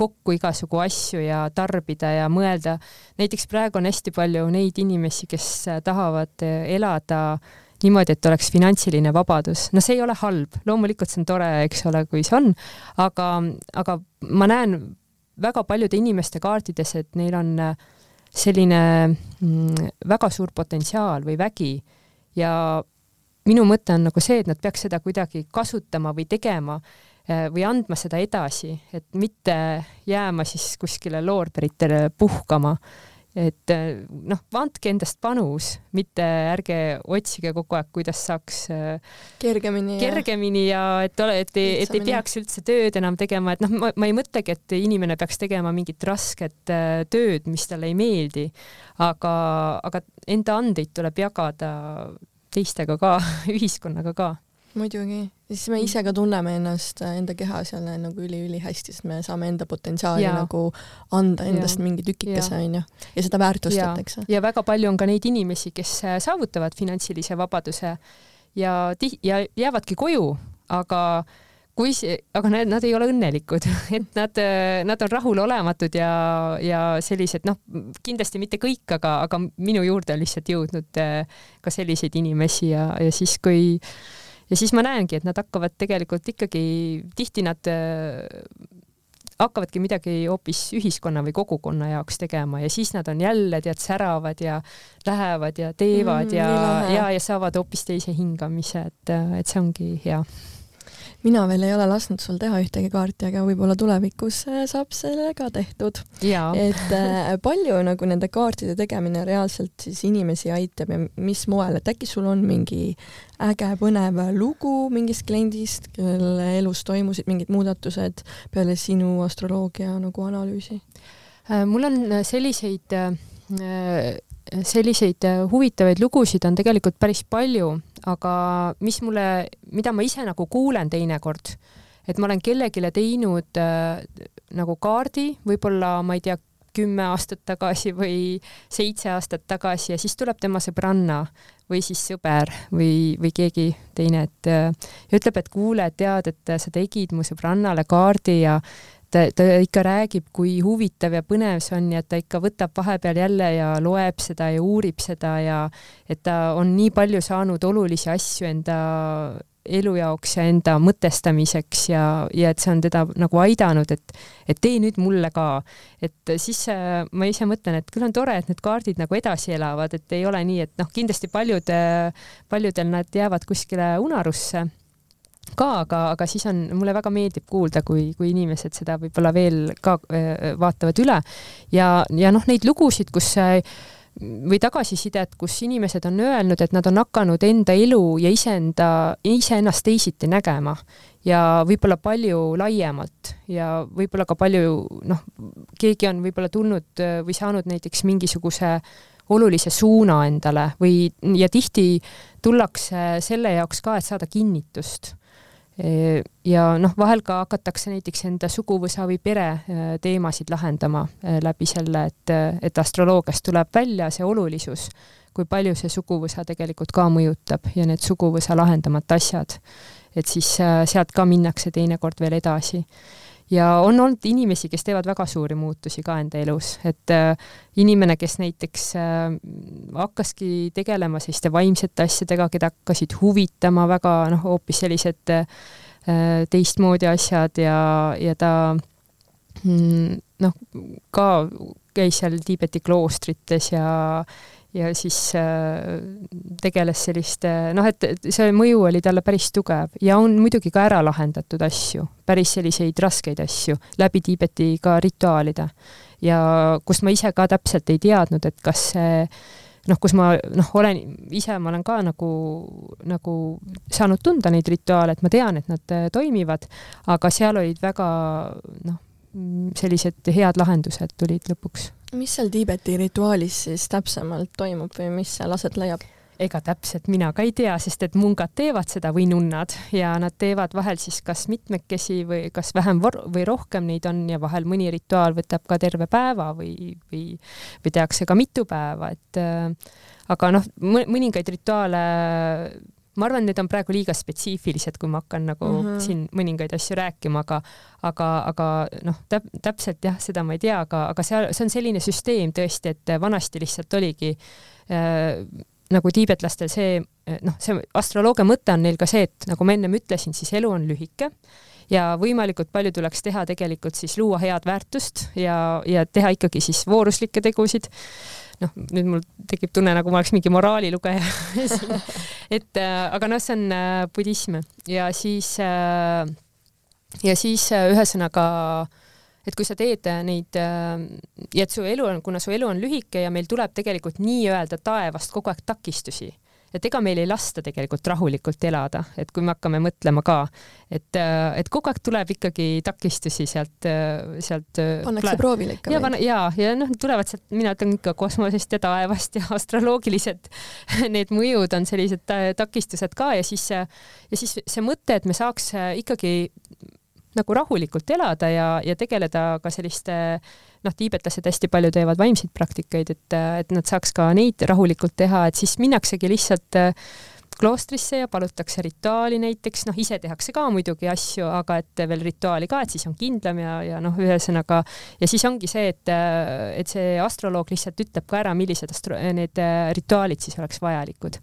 kokku igasugu asju ja tarbida ja mõelda. näiteks praegu on hästi palju neid inimesi, kes tahavad elada niimoodi, et oleks finantsiline vabadus. no see ei ole halb, loomulikult see on tore, eks ole, kui see on, aga, aga ma näen väga paljude inimeste kaartides, et neil on äh, selline mm, väga suur potentsiaal või vägi ja minu mõte on nagu see, et nad peaks seda kuidagi kasutama või tegema äh, või andma seda edasi, et mitte jääma siis kuskile loorberitele puhkama. Et äh, noh, andke endast panus, mitte ärge otsige kogu aeg, kuidas saaks äh, kergemini, kergemini ja, ja et ole, et, et ei peaks üldse tööd enam tegema, et noh, ma, ma ei mõtlegi, et inimene peaks tegema mingit rasket äh, tööd, mis talle ei meeldi, aga, aga enda andeid tuleb jagada teistega ka, *laughs* ühiskonnaga ka muidugi, siis me ise ka tunneme ennast, äh, enda kehas jälle nagu üliülihästi, sest me saame enda potentsiaali ja. nagu anda endast ja. mingi tükikese, onju. ja seda väärtustatakse. ja väga palju on ka neid inimesi, kes äh, saavutavad finantsilise vabaduse ja tih-, ja jäävadki koju, aga kui see, aga need, nad ei ole õnnelikud, *laughs* et nad, äh, nad on rahulolematud ja, ja sellised noh, kindlasti mitte kõik, aga, aga minu juurde on lihtsalt jõudnud ka selliseid inimesi ja, ja siis, kui ja siis ma näengi, et nad hakkavad tegelikult ikkagi, tihti nad äh, hakkavadki midagi hoopis ühiskonna või kogukonna jaoks tegema ja siis nad on jälle tead säravad ja lähevad ja teevad mm, ja, ja, ja saavad hoopis teise hingamise, et, et see ongi hea mina veel ei ole lasknud sul teha ühtegi kaarti, aga võib-olla tulevikus äh, saab selle ka tehtud. et äh, palju nagu nende kaartide tegemine reaalselt siis inimesi aitab ja mis moel, et äkki sul on mingi äge põnev lugu mingist kliendist, kelle elus toimusid mingid muudatused peale sinu astroloogia nagu analüüsi? Äh, mul on selliseid selliseid huvitavaid lugusid on tegelikult päris palju aga mis mulle, mida ma ise nagu kuulen teinekord, et ma olen kellelegi teinud äh, nagu kaardi, võib-olla ma ei tea, kümme aastat tagasi või seitse aastat tagasi ja siis tuleb tema sõbranna või siis sõber või, või keegi teine, et ja ütleb, et kuule, tead, et sa tegid mu sõbrannale kaardi ja ta, ta ikka räägib, kui huvitav ja põnev see on ja ta ikka võtab vahepeal jälle ja loeb seda ja uurib seda ja et ta on nii palju saanud olulisi asju enda elu jaoks ja enda mõtestamiseks ja, ja et see on teda nagu aidanud, et, et tee nüüd mulle ka. et siis äh, ma ise mõtlen, et küll on tore, et need kaardid nagu edasi elavad, et ei ole nii, et noh, kindlasti paljud, paljudel nad jäävad kuskile unarusse ka, aga, aga siis on, mulle väga meeldib kuulda, kui, kui inimesed seda võib-olla veel ka vaatavad üle. Ja, ja noh, neid lugusid, kus või tagasisidet, kus inimesed on öelnud, et nad on hakanud enda elu ja iseenda, iseennast teisiti nägema ja võib-olla palju laiemalt ja võib-olla ka palju noh, keegi on võib-olla tulnud või saanud näiteks mingisuguse olulise suuna endale või, ja tihti tullakse selle jaoks ka, et saada kinnitust ja noh, vahel ka hakatakse näiteks enda suguvõsa või pere äh, teemasid lahendama äh, läbi selle, et, et astroloogiast tuleb välja see olulisus, kui palju see suguvõsa tegelikult ka mõjutab ja need suguvõsa lahendamata asjad. et siis äh, sealt ka minnakse teinekord veel edasi ja on olnud inimesi, kes teevad väga suuri muutusi ka enda elus, et äh, inimene, kes näiteks äh, hakkaski tegelema selliste vaimsete asjadega, keda hakkasid huvitama väga noh, hoopis sellised äh, teistmoodi asjad ja, ja ta mm, noh, ka käis seal Tiibeti kloostrites ja ja siis äh, tegeles selliste, noh, et see mõju oli talle päris tugev ja on muidugi ka ära lahendatud asju, päris selliseid raskeid asju läbi Tiibeti ka rituaalide. ja kus ma ise ka täpselt ei teadnud, et kas see noh, kus ma noh, olen ise, ma olen ka nagu, nagu saanud tunda neid rituaale, et ma tean, et nad äh, toimivad, aga seal olid väga noh, sellised head lahendused tulid lõpuks mis seal Tiibeti rituaalis siis täpsemalt toimub või mis seal aset leiab? ega täpselt mina ka ei tea, sest et mungad teevad seda või nunnad ja nad teevad vahel siis kas mitmekesi või kas vähem või rohkem neid on ja vahel mõni rituaal võtab ka terve päeva või, või, või tehakse ka mitu päeva, et äh, aga noh, mõningaid rituaale ma arvan, need on praegu liiga spetsiifilised, kui ma hakkan nagu mm -hmm. siin mõningaid asju rääkima, aga, aga, aga noh, täp-, täpselt jah, seda ma ei tea, aga, aga seal, see on selline süsteem tõesti, et vanasti lihtsalt oligi äh, nagu tiibetlastel see noh, see astroloogia mõte on neil ka see, et nagu ma ennem ütlesin, siis elu on lühike ja võimalikult palju tuleks teha tegelikult siis luua head väärtust ja, ja teha ikkagi siis vooruslikke tegusid noh, nüüd mul tekib tunne, nagu ma oleks mingi moraalilugeja. *laughs* Et äh, aga noh, see on äh, budism. Ja siis äh, ja siis ühesõnaga et kui sa teed neid ja et su elu on, kuna su elu on lühike ja meil tuleb tegelikult nii-öelda taevast kogu aeg takistusi et ega meil ei lasta tegelikult rahulikult elada, et kui me hakkame mõtlema ka, et, et kogu aeg tuleb ikkagi takistusi sealt, sealt. pannakse proovile ikka. ja, ja, ja noh, tulevad sealt, mina ütlen ikka kosmosest ja taevast ja *laughs* astroloogilised *laughs* need mõjud on sellised takistused ka ja siis, ja siis see mõte, et me saaks ikkagi nagu rahulikult elada ja, ja tegeleda ka selliste noh, tiibetlased hästi palju teevad vaimseid praktikaid, et, et nad saaks ka neid rahulikult teha, et siis minnaksegi lihtsalt äh, kloostrisse ja palutakse rituaali näiteks, noh, ise tehakse ka muidugi asju, aga et veel rituaali ka, et siis on kindlam ja, ja noh, ühesõnaga ja siis ongi see, et, et see astroloog lihtsalt ütleb ka ära, millised astro-, need äh, rituaalid siis oleks vajalikud.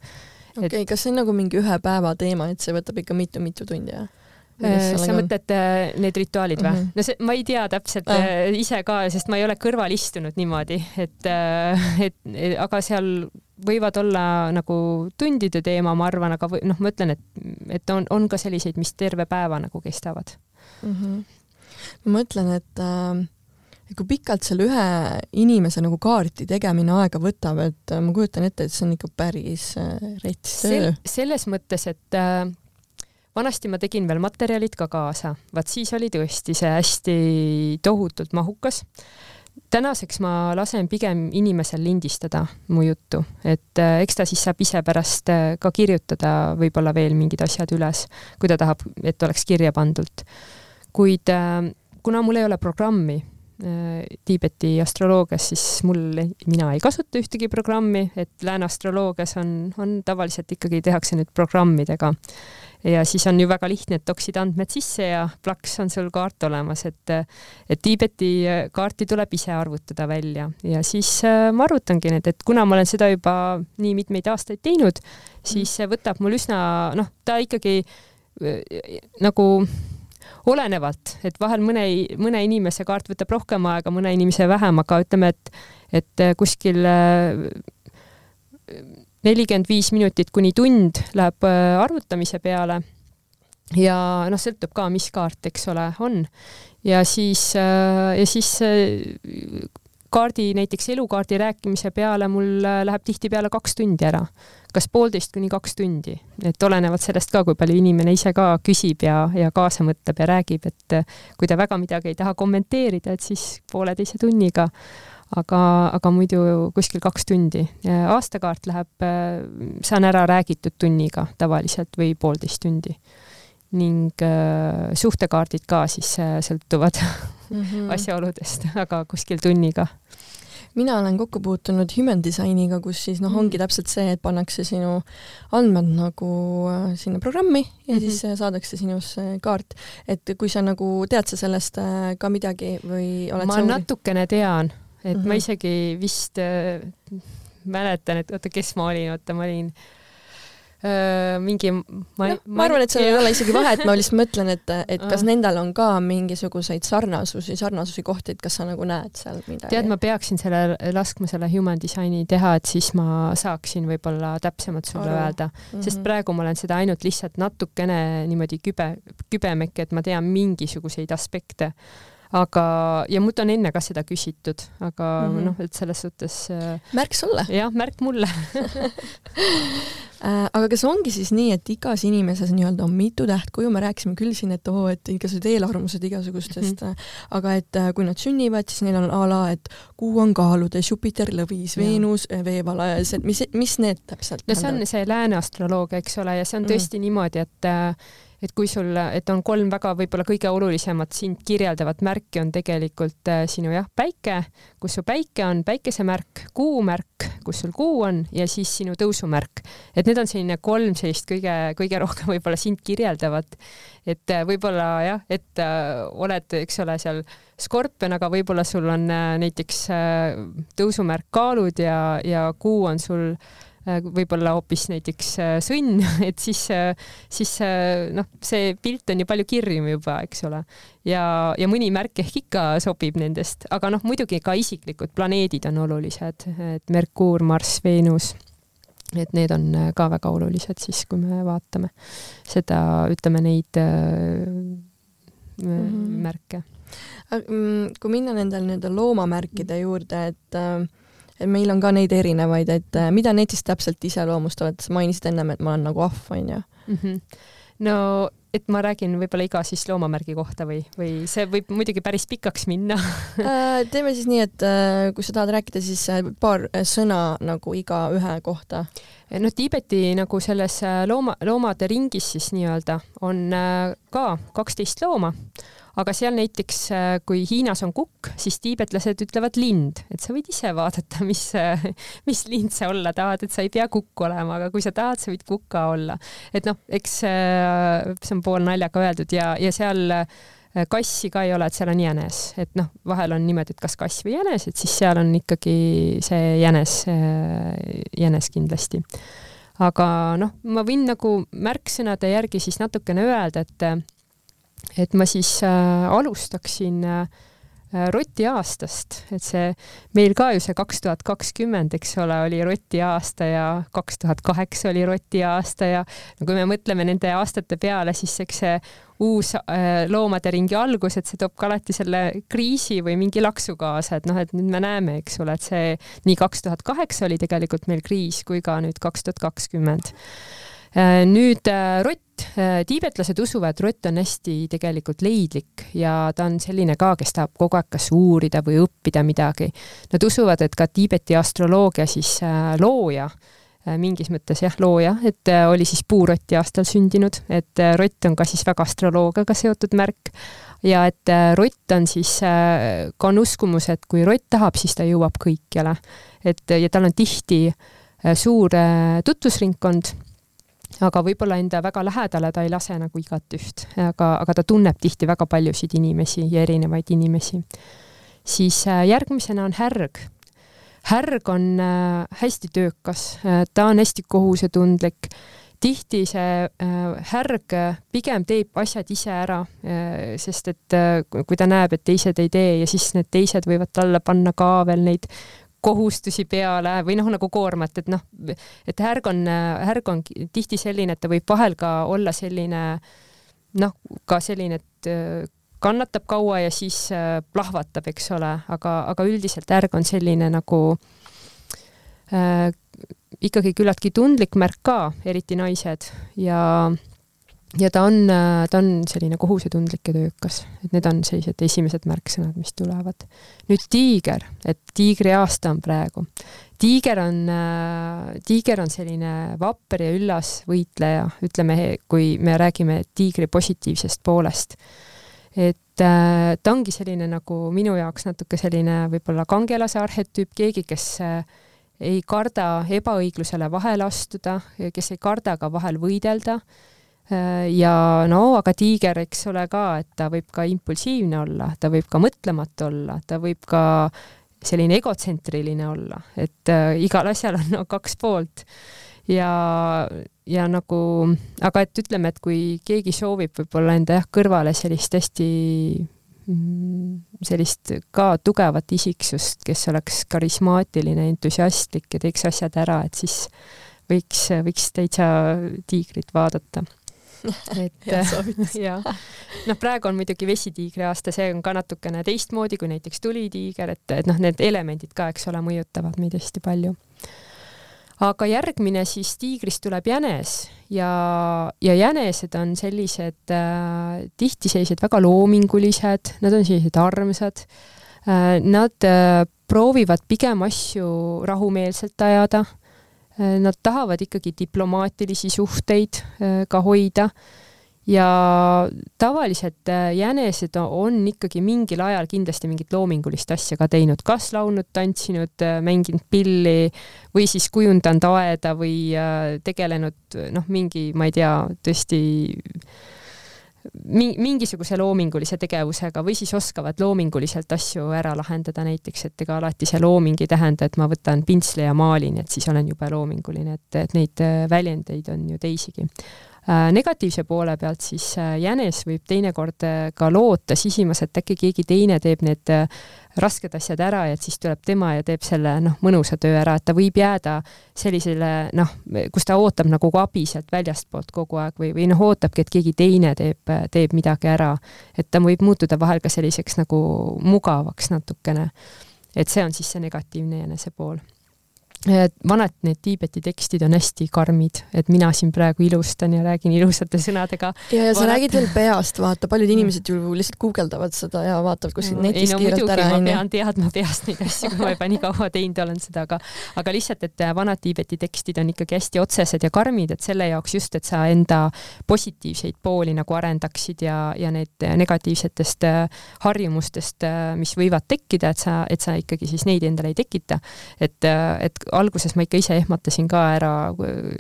okei okay, et..., kas see on nagu mingi ühe päeva teema, et see võtab ikka mitu-mitu tundi, jah? Äh, sa mõtled äh, need rituaalid või mm? -hmm. no see, ma ei tea täpselt äh. ise ka, sest ma ei ole kõrval istunud niimoodi, et, et, aga seal võivad olla nagu tundide teema, ma arvan, aga või, noh, ma ütlen, et, et on, on ka selliseid, mis terve päeva nagu kestavad mm. -hmm. ma mõtlen, et äh, kui pikalt selle ühe inimese nagu kaarti tegemine aega võtab, et ma kujutan ette, et see on ikka päris rets töö Sel. selles mõttes, et äh, vanasti ma tegin veel materjalid ka kaasa, vaat siis oli tõesti see hästi tohutult mahukas. tänaseks ma lasen pigem inimesel lindistada mu juttu, et äh, eks ta siis saab ise pärast äh, ka kirjutada võib-olla veel mingid asjad üles, kui ta tahab, et oleks kirja pandud. kuid äh, kuna mul ei ole programmi, Tiibeti astroloogias, siis mul, mina ei kasuta ühtegi programmi, et lääne astroloogias on, on tavaliselt ikkagi tehakse nüüd programmidega ja siis on ju väga lihtne, et toksid andmed sisse ja plaks on sul kaart olemas, et et Tiibeti kaarti tuleb ise arvutada välja. Ja siis äh, ma arvutangi need, et kuna ma olen seda juba nii mitmeid aastaid teinud, siis see võtab mul üsna noh, ta ikkagi äh, nagu olenevalt, et vahel mõne, mõne inimese kaart võtab rohkem aega, mõne inimese vähem, aga ütleme, et, et kuskil äh, nelikümmend viis minutit kuni tund läheb äh, arvutamise peale. ja noh, sõltub ka, mis kaart, eks ole, on. ja siis, äh, ja siis äh, kaardi, näiteks elukaardi rääkimise peale mul läheb tihtipeale kaks tundi ära, kas poolteist kuni kaks tundi, et olenevalt sellest ka, kui palju inimene ise ka küsib ja, ja kaasa mõtleb ja räägib, et kui ta väga midagi ei taha kommenteerida, et siis pooleteise tunniga aga, aga muidu kuskil kaks tundi. aastakaart läheb, äh, saan ära räägitud tunniga tavaliselt või poolteist tundi. ning suhtekaardid ka siis sõltuvad mm -hmm. *laughs* asjaoludest, aga kuskil tunniga mina olen kokku puutunud human disainiga, kus siis noh, ongi mm. täpselt see, et pannakse sinu andmed nagu äh, sinna programmi ja mm -hmm. siis äh, saadakse sinusse kaart. et kui sa nagu tead sa sellest äh, ka midagi või oled ma sa natukene tean et mm -hmm. ma isegi vist äh, mäletan, et oota, kes ma olin, oota, ma olin äh, mingi ma, no, ma arvan, et seal ei ole isegi vahet, ma lihtsalt mõtlen, et, et kas nendel on ka mingisuguseid sarnasusi, sarnasusi kohti, et kas sa nagu näed seal midagi? tead, ma peaksin selle, laskma selle human design'i teha, et siis ma saaksin võib-olla täpsemalt sulle Aru. öelda mm, -hmm. sest praegu ma olen seda ainult lihtsalt natukene niimoodi kübe, kübemekki, et ma tean mingisuguseid aspekte aga, ja mult on enne ka seda küsitud, aga mm -hmm. noh, et selles suhtes. Äh, märk sulle. jah, märk mulle *laughs* äh, aga kas ongi siis nii, et igas inimeses nii-öelda on mitu tähtkuju, me rääkisime küll siin, et oo, et igasugused eelarvamused igasugustest mm, -hmm. aga et kui nad sünnivad, siis neil on a la, et kuu on kaaludes, Jupiter lõvis, Veenus veevalajas, et mis, mis need täpselt no see on see lääne astroloogia, eks ole, ja see on mhm. tõesti mm -hmm. niimoodi, et et kui sul, et on kolm väga võib-olla kõige olulisemat sind kirjeldavat märki on tegelikult äh, sinu jah, päike, kus su päike on, päikesemärk, kuumärk, kus sul kuu on ja siis sinu tõusumärk. et need on selline kolm sellist kõige, kõige rohkem võib-olla sind kirjeldavat. et äh, võib-olla jah, et äh, oled, eks ole, seal skorpion, aga võib-olla sul on näiteks tõusumärk kaalud ja, ja kuu on sul Äh, võib-olla hoopis näiteks äh, sõnn, *laughs* et siis, äh, siis noh, see pilt on ju palju kirjum juba, eks ole. ja, ja mõni märk ehk ikka sobib nendest, aga noh, muidugi ka isiklikud planeedid on olulised, et Merkuur, Marss, Veenus et need on ka väga olulised siis, kui me vaatame seda, ütleme neid mm -hmm. märke. Kui minna nendel nii-öelda loomamärkide juurde, et äh, et meil on ka neid erinevaid, et äh, mida need siis täpselt iseloomustavad, sa mainisid ennem, et ma olen nagu ahv, onju. Mhm. no et ma räägin võib-olla iga siis loomamärgi kohta või, või see võib muidugi päris pikaks minna *laughs* äh, teeme siis nii, et äh, kui sa tahad rääkida, siis paar sõna nagu igaühe kohta. no Tiibeti nagu selles looma, loomade ringis siis nii-öelda on ka kaksteist looma aga seal näiteks, äh, kui Hiinas on kukk, siis tiibetlased ütlevad lind, et sa võid ise vaadata, mis, äh, mis lind sa olla tahad, et sa ei pea kukk olema, aga kui sa tahad, sa võid kuka olla. et noh, eks äh, see on poolnaljaga öeldud ja, ja seal kassi ka ei ole, et seal on jänes, et noh, vahel on niimoodi, et kas kass või jänes, et siis seal on ikkagi see jänes, jänes kindlasti. aga noh, ma võin nagu märksõnade järgi siis natukene öelda, et et ma siis äh, alustaksin äh, äh, roti aastast, et see meil ka ju see kaks tuhat kakskümmend, eks ole, oli roti aasta ja kaks tuhat kaheksa oli roti aasta ja no kui me mõtleme nende aastate peale, siis eks see uus loomade ringi algus, et see toob ka alati selle kriisi või mingi laksu kaasa, et noh, et nüüd me näeme, eks ole, et see nii kaks tuhat kaheksa oli tegelikult meil kriis kui ka nüüd kaks tuhat kakskümmend nüüd äh, rott, äh, tiibetlased usuvad, rott on hästi tegelikult leidlik ja ta on selline ka, kes tahab kogu aeg kas uurida või õppida midagi. Nad usuvad, et ka Tiibeti astroloogia siis looja, mingis mõttes jah, looja, et oli siis puurotti aastal sündinud, et rott on ka siis väga astroloogiaga seotud märk ja et rott on siis, ka on uskumus, et kui rott tahab, siis ta jõuab kõikjale. et ja tal on tihti suur tutvusringkond aga võib-olla enda väga lähedale ta ei lase nagu igatüht, aga, aga ta tunneb tihti väga paljusid inimesi ja erinevaid inimesi. siis äh, järgmisena on härg. härg on äh, hästi töökas, äh, ta on hästi kohusetundlik tihti see härg pigem teeb asjad ise ära, sest et kui ta näeb, et teised ei tee ja siis need teised võivad talle panna ka veel neid kohustusi peale või noh, nagu koormat, et noh, et härg on, härg on tihti selline, et ta võib vahel ka olla selline noh, ka selline, et äh, kannatab kaua ja siis äh, plahvatab, eks ole, aga, aga üldiselt härg on selline nagu äh, ikkagi küllaltki tundlik märk ka, eriti naised ja ja ta on, ta on selline kohusetundlik ja töökas, et need on sellised esimesed märksõnad, mis tulevad. nüüd tiiger, et tiigri aasta on praegu. tiiger on, tiiger on selline vapper ja üllas võitleja, ütleme, kui me räägime tiigri positiivsest poolest. et ta ongi selline nagu minu jaoks natuke selline võib-olla kangelase arhetüüp, keegi, kes ei karda ebaõiglusele vahele astuda, kes ei karda ka vahel võidelda Äh, ja no aga tiiger, eks ole ka, et ta võib ka impulsiivne olla, ta võib ka mõtlematu olla, ta võib ka selline egotsentriline olla, et äh, igal asjal on no, kaks poolt. ja, ja nagu, aga et ütleme, et kui keegi soovib võib-olla enda jah, kõrvale sellist hästi mm, sellist ka tugevat isiksust, kes oleks karismaatiline, entusiastlik ja teeks asjad ära, et siis võiks, võiks täitsa tiigrit vaadata *laughs* et *laughs* jah, noh, praegu on muidugi vesitiigri aasta, see on ka natukene teistmoodi kui näiteks tulitiiger, et, et noh, need elemendid ka, eks ole, mõjutavad meid hästi palju. aga järgmine siis tiigrist tuleb jänes ja, ja jänesed on sellised äh, tihti sellised väga loomingulised, nad on sellised armsad äh,. Nad äh, proovivad pigem asju rahumeelselt ajada Äh, nad tahavad ikkagi diplomaatilisi suhteid äh, ka hoida. Ja tavaliselt äh, jänesed on ikkagi mingil ajal kindlasti mingit loomingulist asja ka teinud, kas laulnud, tantsinud, mänginud pilli või siis kujundanud aeda või tegelenud noh, mingi, ma ei tea, tõesti mingisuguse loomingulise tegevusega või siis oskavad loominguliselt asju ära lahendada, näiteks et ega alati see looming ei tähenda, et ma võtan pintsli ja maalin, et siis olen jube loominguline, et, et neid väljendeid on ju teisigi negatiivse poole pealt siis äh, jänes võib teinekord äh, ka loota sisimas, et äkki keegi teine teeb need rasked asjad ära ja et siis tuleb tema ja teeb selle noh, mõnusa töö ära, et ta võib jääda sellisele noh, kus ta ootab nagu abi sealt väljastpoolt kogu aeg või, või noh, ootabki, et keegi teine teeb, teeb midagi ära. et ta võib muutuda vahel ka selliseks nagu mugavaks natukene. et see on siis see negatiivne jänese pool vanad need Tiibeti tekstid on hästi karmid, et mina siin praegu ilustan ja räägin ilusate sõnadega. ja, ja sa vanad... räägid veel *laughs* peast, vaata, paljud inimesed ju lihtsalt guugeldavad seda ja vaatavad kuskilt netist no, kiirelt ära. ma pean teadma peast neid asju, kui ma juba nii kaua teinud olen seda, aga aga lihtsalt, et vanad Tiibeti tekstid on ikkagi hästi otsesed ja karmid, et selle jaoks just, et sa enda positiivseid pooli nagu arendaksid ja, ja need negatiivsetest äh, harjumustest, äh, mis võivad tekkida, et sa, et sa ikkagi siis neid endale ei tekita. et, äh, et alguses ma ikka ise ehmatasin ka ära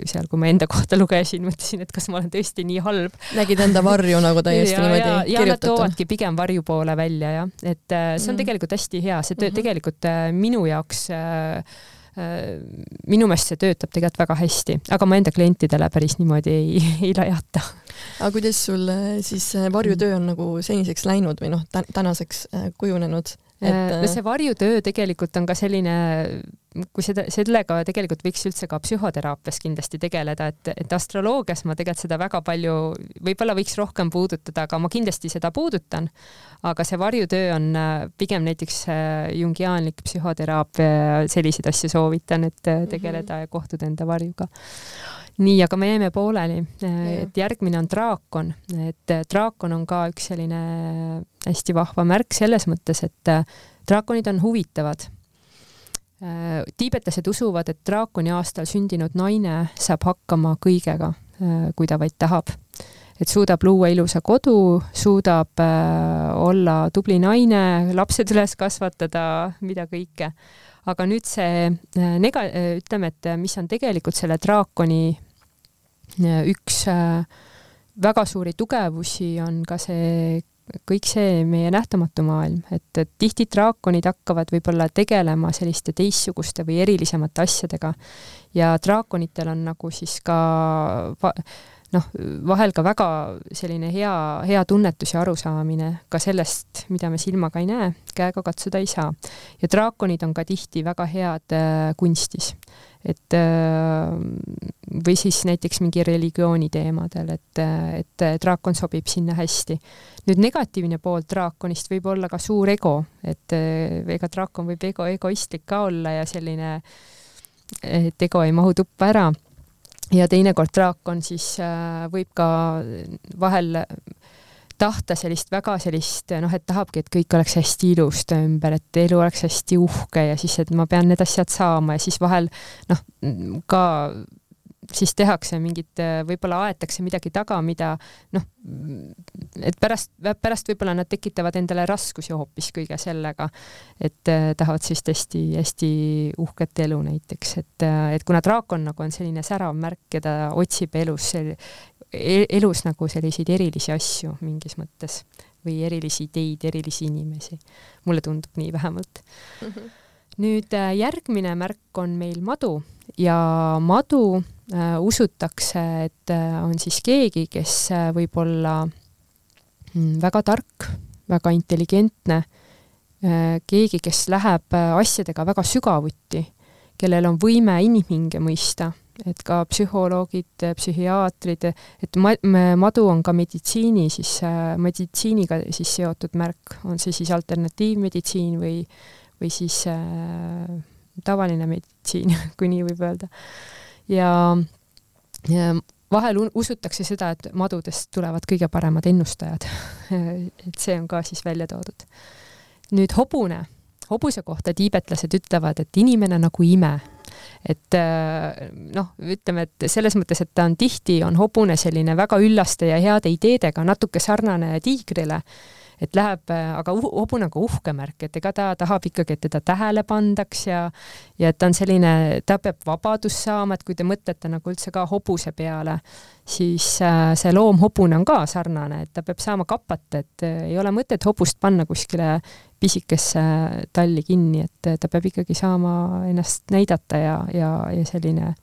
seal, kui ma enda *laughs* kohta lugesin, mõtlesin, et kas ma olen tõesti nii halb. nägid enda varju nagu täiesti *laughs* ja, niimoodi ja, ja nad toovadki pigem varju poole välja jah, et äh, see on mm. tegelikult hästi hea, see töö -hmm. tegelikult äh, minu jaoks äh, minu meelest see töötab tegelikult väga hästi, aga ma enda klientidele päris niimoodi ei, *laughs* ei lajata. aga kuidas sul siis varjutöö on nagu seniseks läinud või noh, tänaseks kujunenud? Et no see varjutöö tegelikult on ka selline kui seda, sellega tegelikult võiks üldse ka psühhoteraapias kindlasti tegeleda, et, et astroloogias ma tegelikult seda väga palju, võib-olla võiks rohkem puudutada, aga ma kindlasti seda puudutan. aga see varjutöö on äh, pigem näiteks äh, jungiaanlik psühhoteraapia, selliseid asju soovitan, et äh, tegeleda mm -hmm. ja kohtuda enda varjuga nii, aga me jäime pooleli, et järgmine on draakon, et draakon on ka üks selline hästi vahva märk selles mõttes, et draakonid on huvitavad Äh, tiibetlased usuvad, et draakoni aastal sündinud naine saab hakkama kõigega, äh, kui ta vaid tahab. et suudab luua ilusa kodu, suudab äh, olla tubli naine, lapsed üles kasvatada, mida kõike. aga nüüd see nega-, ütleme, et mis on tegelikult selle draakoni üks väga suuri tugevusi, on ka see kõik see meie nähtamatu maailm, et, et tihti draakonid hakkavad võib-olla tegelema selliste teistsuguste või erilisemate asjadega. Ja draakonitel on nagu siis ka noh, vahel ka väga selline hea, hea tunnetus ja arusaamine ka sellest, mida me silmaga ei näe, käega katsuda ei saa. ja draakonid on ka tihti väga head äh, kunstis et äh, või siis näiteks mingi religiooni teemadel, et, et draakon sobib sinna hästi. nüüd negatiivne pool draakonist võib olla ka suur ego, et äh, ega draakon võib ego, egoistlik ka olla ja selline, et ego ei mahu tuppa ära. Ja teinekord draakon siis äh, võib ka vahel tahta sellist väga sellist noh, et tahabki, et kõik oleks hästi ilus ta ümber, et elu oleks hästi uhke ja siis, et ma pean need asjad saama ja siis vahel noh, ka siis tehakse mingit, võib-olla aetakse midagi taga, mida noh, et pärast, pärast võib-olla nad tekitavad endale raskusi hoopis kõige sellega, et eh, tahavad siis hästi-hästi uhket elu näiteks, et, et kuna draakon nagu on selline särav märk ta otsib elus E-, elus nagu selliseid erilisi asju mingis mõttes või erilisi ideid, erilisi inimesi. mulle tundub nii vähemalt mm. -hmm. nüüd äh, järgmine märk on meil madu ja madu usutakse, et äh, on siis keegi, kes äh, võib olla mm, väga tark, väga intelligentne äh,, keegi, kes läheb äh, asjadega väga sügavuti, kellel on võime inimhinge mõista et ka psühholoogid, psühhiaatrid, et ma-, madu on ka meditsiini siis äh,, meditsiiniga siis seotud märk, on see siis alternatiivmeditsiin või, või siis äh, tavaline meditsiin, *laughs* kui nii võib öelda. Ja, ja vahel usutakse seda, et madudest tulevad kõige paremad ennustajad. *laughs* Et see on ka siis välja toodud. nüüd hobune, hobuse kohta tiibetlased ütlevad, et inimene nagu ime. Et äh, noh, ütleme, et selles mõttes, et ta on tihti, on hobune selline väga üllaste ja heade ideedega, natuke sarnane tiigrile, et läheb, aga hobune on ka uhke märk, et ega ta tahab ikkagi, et teda tähele pandaks ja ja et ta on selline, ta peab vabadust saama, et kui te mõtlete nagu üldse ka hobuse peale, siis äh, see loomhobune on ka sarnane, et ta peab saama kapata, et äh, ei ole mõtet hobust panna kuskile pisikesse talli kinni, et ta peab ikkagi saama ennast näidata ja, ja, ja selline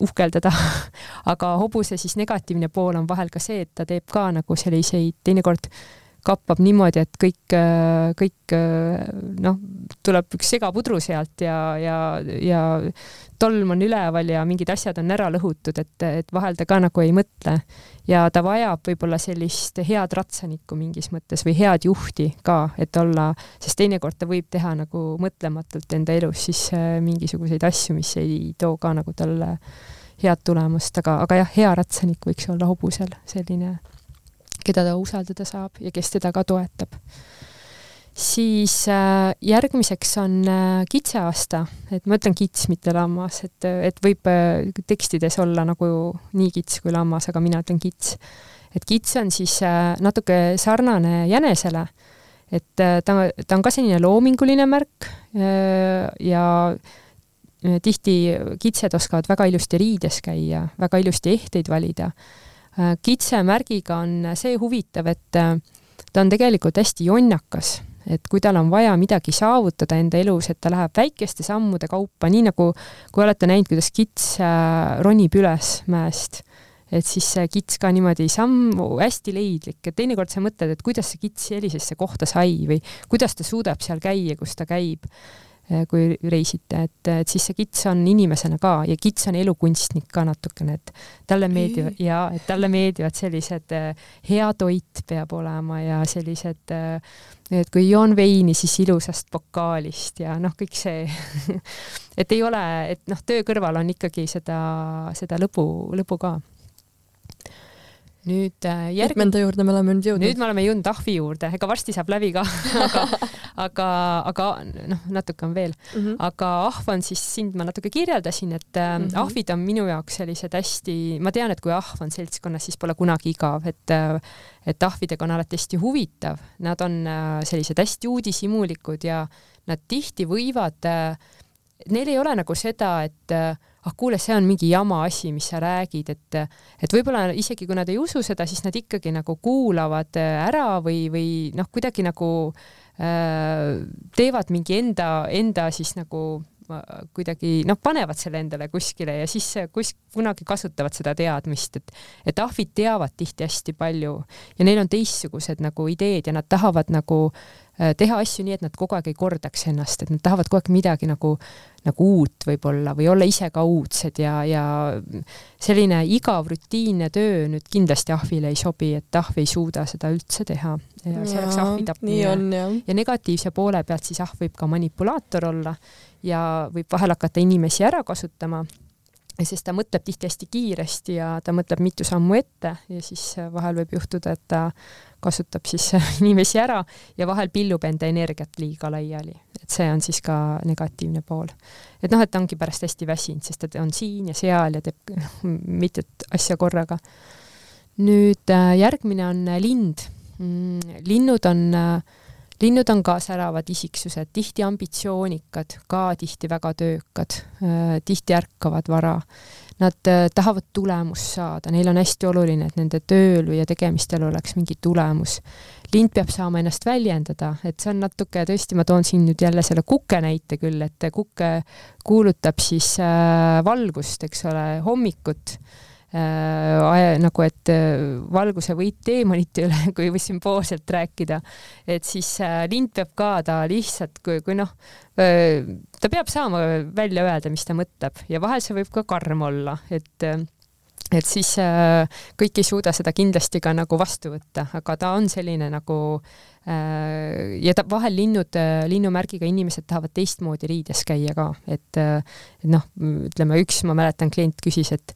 uhkeldada. *laughs* Aga hobuse siis negatiivne pool on vahel ka see, et ta teeb ka nagu selliseid teinekord kappab niimoodi, et kõik, kõik noh, tuleb üks segapudru sealt ja, ja, ja tolm on üleval ja mingid asjad on ära lõhutud, et, et vahel ta ka nagu ei mõtle. ja ta vajab võib-olla sellist head ratsanikku mingis mõttes või head juhti ka, et olla, sest teinekord ta võib teha nagu mõtlematult enda elus siis äh, mingisuguseid asju, mis ei too ka nagu talle head tulemust, aga, aga jah, hea ratsanik võiks olla hobusel selline, keda ta usaldada saab ja kes teda ka toetab. Siis äh, järgmiseks on äh, kitseaasta, et ma ütlen kits, mitte lammas, et, et võib äh, tekstides olla nagu nii kits kui lammas, aga mina ütlen kits. et kits on siis natuke sarnane jänesele, et ta, ta on ka selline loominguline märk ja tihti kitsed oskavad väga ilusti riides käia, väga ilusti ehteid valida äh,. kitse märgiga on see huvitav, et äh, ta on tegelikult hästi jonnakas et kui tal on vaja midagi saavutada enda elus, et ta läheb väikeste sammude kaupa, nii nagu kui olete näinud, kuidas kits äh, ronib üles mäest, et siis see kits ka niimoodi sammu, hästi leidlik, et teinekord sa mõtled, et kuidas see kits sellisesse kohta sai või kuidas ta suudab seal käia, kus ta käib kui reisite, et, et siis see kits on inimesena ka ja kits on elukunstnik ka natukene, et talle meeldivad ja et talle meeldivad sellised, äh, hea toit peab olema ja sellised, äh, et kui joon veini, siis ilusast pokaalist ja noh, kõik see *laughs* et ei ole, et noh, töö kõrval on ikkagi seda, seda lõbu, lõbu ka nüüd äh, järg... mitmenda juurde me oleme nüüd jõudnud? nüüd me oleme jõudnud ahvi juurde, ega varsti saab läbi ka *laughs* aga, aga, aga noh, natuke on veel mm. -hmm. aga ahv on siis, sind ma natuke kirjeldasin, et mm -hmm. ahvid on minu jaoks sellised hästi, ma tean, et kui ahv on seltskonnas, siis pole kunagi igav, et äh, et ahvidega on alati hästi huvitav, nad on äh, sellised hästi uudishimulikud ja nad tihti võivad neil ei ole nagu seda, et ah kuule, see on mingi jama asi, mis sa räägid, et et võib-olla isegi kui nad ei usu seda, siis nad ikkagi nagu kuulavad äh, ära või, või noh, kuidagi nagu äh, teevad mingi enda, enda siis nagu kuidagi noh, panevad selle endale kuskile ja siis kus kunagi kasutavad seda teadmist, et et ahvid teavad tihti hästi palju ja neil on teistsugused nagu ideed ja nad tahavad nagu äh, teha asju nii, et nad kogu aeg ei kordaks ennast, et nad tahavad kogu aeg midagi nagu nagu uut võib-olla või olla ise ka uudsed ja, ja selline igav rutiinne töö nüüd kindlasti ahvile ei sobi, et ahv ei suuda seda üldse teha. Ja see oleks ahvi tapmine. ja negatiivse poole pealt siis ahv võib ka manipulaator olla ja võib vahel hakata inimesi ära kasutama, sest ta mõtleb tihti hästi kiiresti ja ta mõtleb mitu sammu ette ja siis vahel võib juhtuda, et ta kasutab siis *laughs* inimesi ära ja vahel pillub enda energiat liiga laiali, et see on siis ka negatiivne pool. et noh, et ta ongi pärast hästi väsinud, sest ta on siin ja seal ja teeb *laughs* mitut asja korraga. nüüd äh, järgmine on lind. Mm, linnud on äh, linnud on ka säravad isiksused, tihti ambitsioonikad, ka tihti väga töökad, äh, tihti ärkavad vara. Nad äh, tahavad tulemust saada, neil on hästi oluline, et nende tööl ja tegemistel oleks mingi tulemus. lind peab saama ennast väljendada, et see on natuke, tõesti, ma toon siin nüüd jälle selle kuke näite küll, et kuke kuulutab siis äh, valgust, eks ole, hommikut äh, nagu, et äh, valguse võit teemonite üle, *laughs* kui sümboolselt rääkida, et siis äh, lind peab ka ta lihtsalt, kui, kui noh äh,, ta peab saama välja öelda, mis ta mõtleb. Ja vahel see võib ka karm olla, et äh, et siis äh, kõik ei suuda seda kindlasti ka nagu vastu võtta, aga ta on selline nagu äh, ja ta vahel linnud, äh, linnumärgiga inimesed tahavad teistmoodi riides käia ka, et, äh, et noh, ütleme üks, ma mäletan, klient küsis, et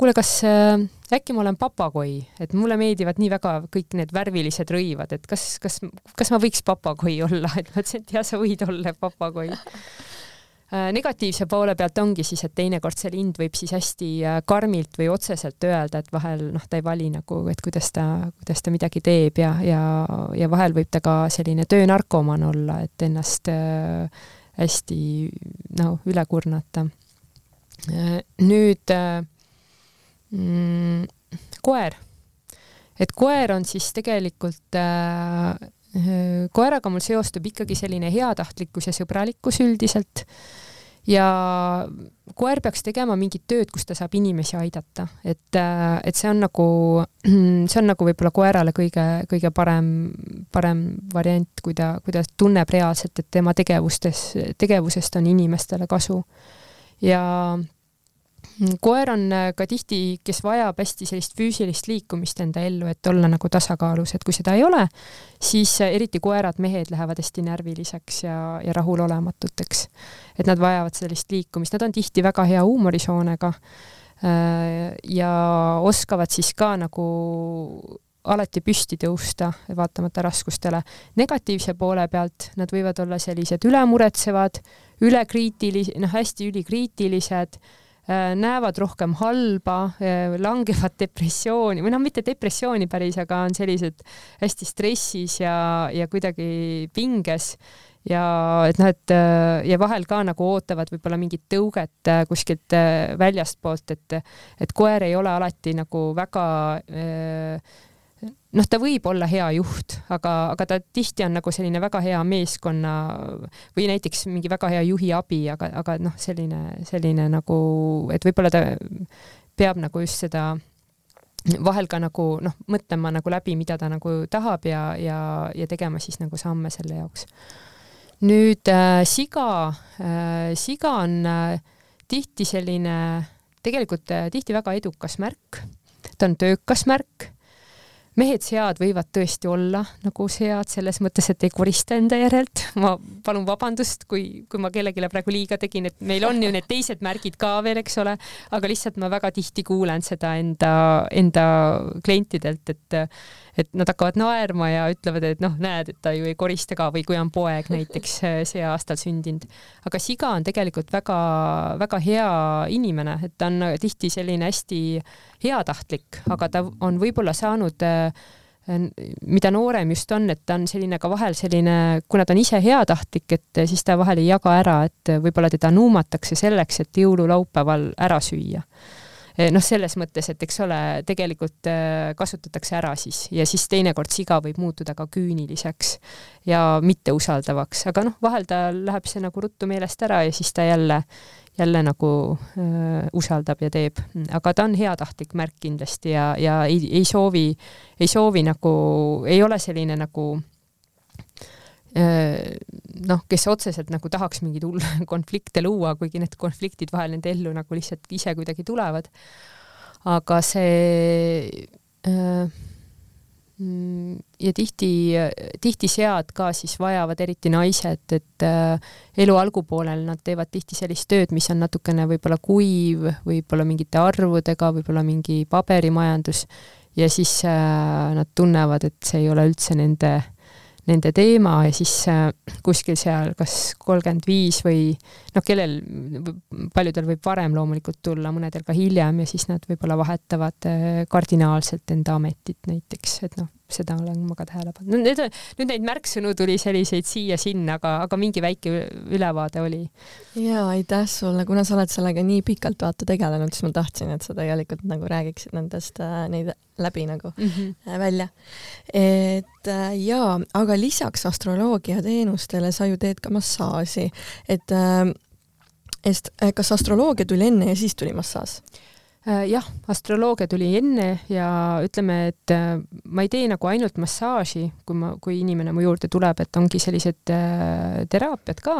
kuule, kas äh, äkki ma olen papagoi, et mulle meeldivad nii väga kõik need värvilised rõivad, et kas, kas, kas ma võiks papagoi olla, *laughs* et ma ütlesin, et jah, sa võid olla papagoi. Äh, negatiivse poole pealt ongi siis, et teinekord see lind võib siis hästi äh, karmilt või otseselt öelda, et vahel noh, ta ei vali nagu, et kuidas ta, kuidas ta midagi teeb ja, ja, ja vahel võib ta ka selline töönarkomaan olla, et ennast äh, hästi noh, üle kurnata äh,. nüüd äh, mm, koer, et koer on siis tegelikult äh, koeraga mul seostub ikkagi selline heatahtlikkus ja sõbralikkus üldiselt. Ja koer peaks tegema mingit tööd, kus ta saab inimesi aidata, et, et see on nagu, *clears throat* see on nagu võib-olla koerale kõige, kõige parem, parem variant, kui ta, kui ta tunneb reaalselt, et tema tegevustes, tegevusest on inimestele kasu. ja koer on äh, ka tihti, kes vajab hästi sellist füüsilist liikumist enda ellu, et olla nagu tasakaalus, et kui seda ei ole, siis äh, eriti koerad, mehed lähevad hästi närviliseks ja, ja rahulolematuteks. et nad vajavad sellist liikumist, nad on tihti väga hea huumorisoonega äh, ja oskavad siis ka nagu alati püsti tõusta, vaatamata raskustele. negatiivse poole pealt nad võivad olla sellised ülemuretsevad, ülekriitilis-, noh, hästi ülikriitilised näevad rohkem halba, äh, langevad depressiooni või noh, mitte depressiooni päris, aga on sellised hästi stressis ja, ja kuidagi pinges. Ja et noh, et äh, ja vahel ka nagu ootavad võib-olla mingit tõuget kuskilt väljastpoolt, et et koer ei ole alati nagu väga äh, noh, ta võib olla hea juht, aga, aga ta tihti on nagu selline väga hea meeskonna või näiteks mingi väga hea juhi abi, aga, aga noh, selline, selline nagu, et võib-olla ta peab nagu just seda vahel ka nagu noh, mõtlema nagu läbi, mida ta nagu tahab ja, ja, ja tegema siis nagu samme selle jaoks. nüüd äh, siga äh,, siga on äh, tihti selline, tegelikult äh, tihti väga edukas märk, ta on töökas märk mehed-sead võivad tõesti olla nagu sead selles mõttes, et ei korista enda järelt. ma palun vabandust, kui, kui ma kellelegi praegu liiga tegin, et meil on ju need teised märgid ka veel, eks ole, aga lihtsalt ma väga tihti kuulen seda enda, enda klientidelt, et et nad hakkavad naerma ja ütlevad, et noh, näed, et ta ju ei korista ka või kui on poeg näiteks *laughs* see aastal sündinud. aga siga on tegelikult väga-väga hea inimene, et ta on tihti selline hästi heatahtlik, aga ta on võib-olla saanud mida noorem just on, et ta on selline ka vahel selline, kuna ta on ise heatahtlik, et siis ta vahel ei jaga ära, et võib-olla teda nuumatakse selleks, et jõululaupäeval ära süüa Eh, noh, selles mõttes, et eks ole, tegelikult eh, kasutatakse ära siis ja siis teinekord siga võib muutuda ka küüniliseks ja mitteusaldavaks, aga noh, vahel tal läheb see nagu ruttu meelest ära ja siis ta jälle, jälle nagu äh, usaldab ja teeb, aga ta on heatahtlik märk kindlasti ja, ja ei, ei soovi, ei soovi nagu, ei ole selline nagu Äh, noh, kes otseselt nagu tahaks mingeid hulle *laughs* konflikte luua, kuigi need konfliktid vahel nende ellu nagu lihtsalt ise kuidagi tulevad. aga see äh, ja tihti, tihti sead ka siis vajavad, eriti naised, et äh, elu algupoolel nad teevad tihti sellist tööd, mis on natukene võib-olla kuiv, võib-olla mingite arvudega, võib-olla mingi paberimajandus ja siis nad tunnevad, et see ei ole üldse nende äh, nende teema ja siis äh, kuskil seal kas kolmkümmend viis või noh, kellel, paljudel võib varem loomulikult tulla, mõnedel ka hiljem ja siis nad võib-olla vahetavad äh, kardinaalselt enda ametit näiteks, et noh, seda olen ma ka tähele pannud. no need, nüüd neid märksõnu tuli selliseid siia-sinna, aga, aga mingi väike ülevaade oli. ja aitäh sulle, kuna sa oled sellega nii pikalt vaata tegelenud, siis ma tahtsin, et sa tegelikult nagu räägiksid nendest äh, neid läbi nagu mm -hmm. välja. et äh, jaa, aga lisaks astroloogia teenustele sa ju teed ka massaaži, et äh, et kas astroloogia tuli enne ja siis tuli massaaž? Äh, jah, astroloogia tuli enne ja ütleme, et äh, ma ei tee nagu ainult massaaži, kui ma, kui inimene mu juurde tuleb, et ongi sellised äh, teraapiad ka,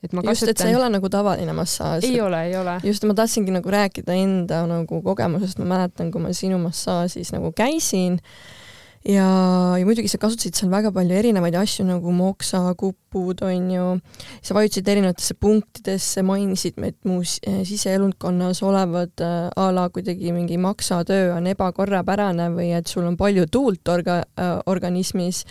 et ma just kasutan..., et see ei ole nagu tavaline massaaž. ei ole, ei ole. just, ma tahtsingi nagu rääkida enda nagu kogemusest, ma mäletan, kui ma sinu massaažis nagu käisin ja, ja muidugi sa kasutasid seal väga palju erinevaid asju nagu moksa, kupud, on ju, sa vajutasid erinevatesse punktidesse, mainisid, et mu siseelundkonnas olevad äh, a la kuidagi mingi maksatöö on ebakorrapärane või et sul on palju tuult orga- äh,, organismis,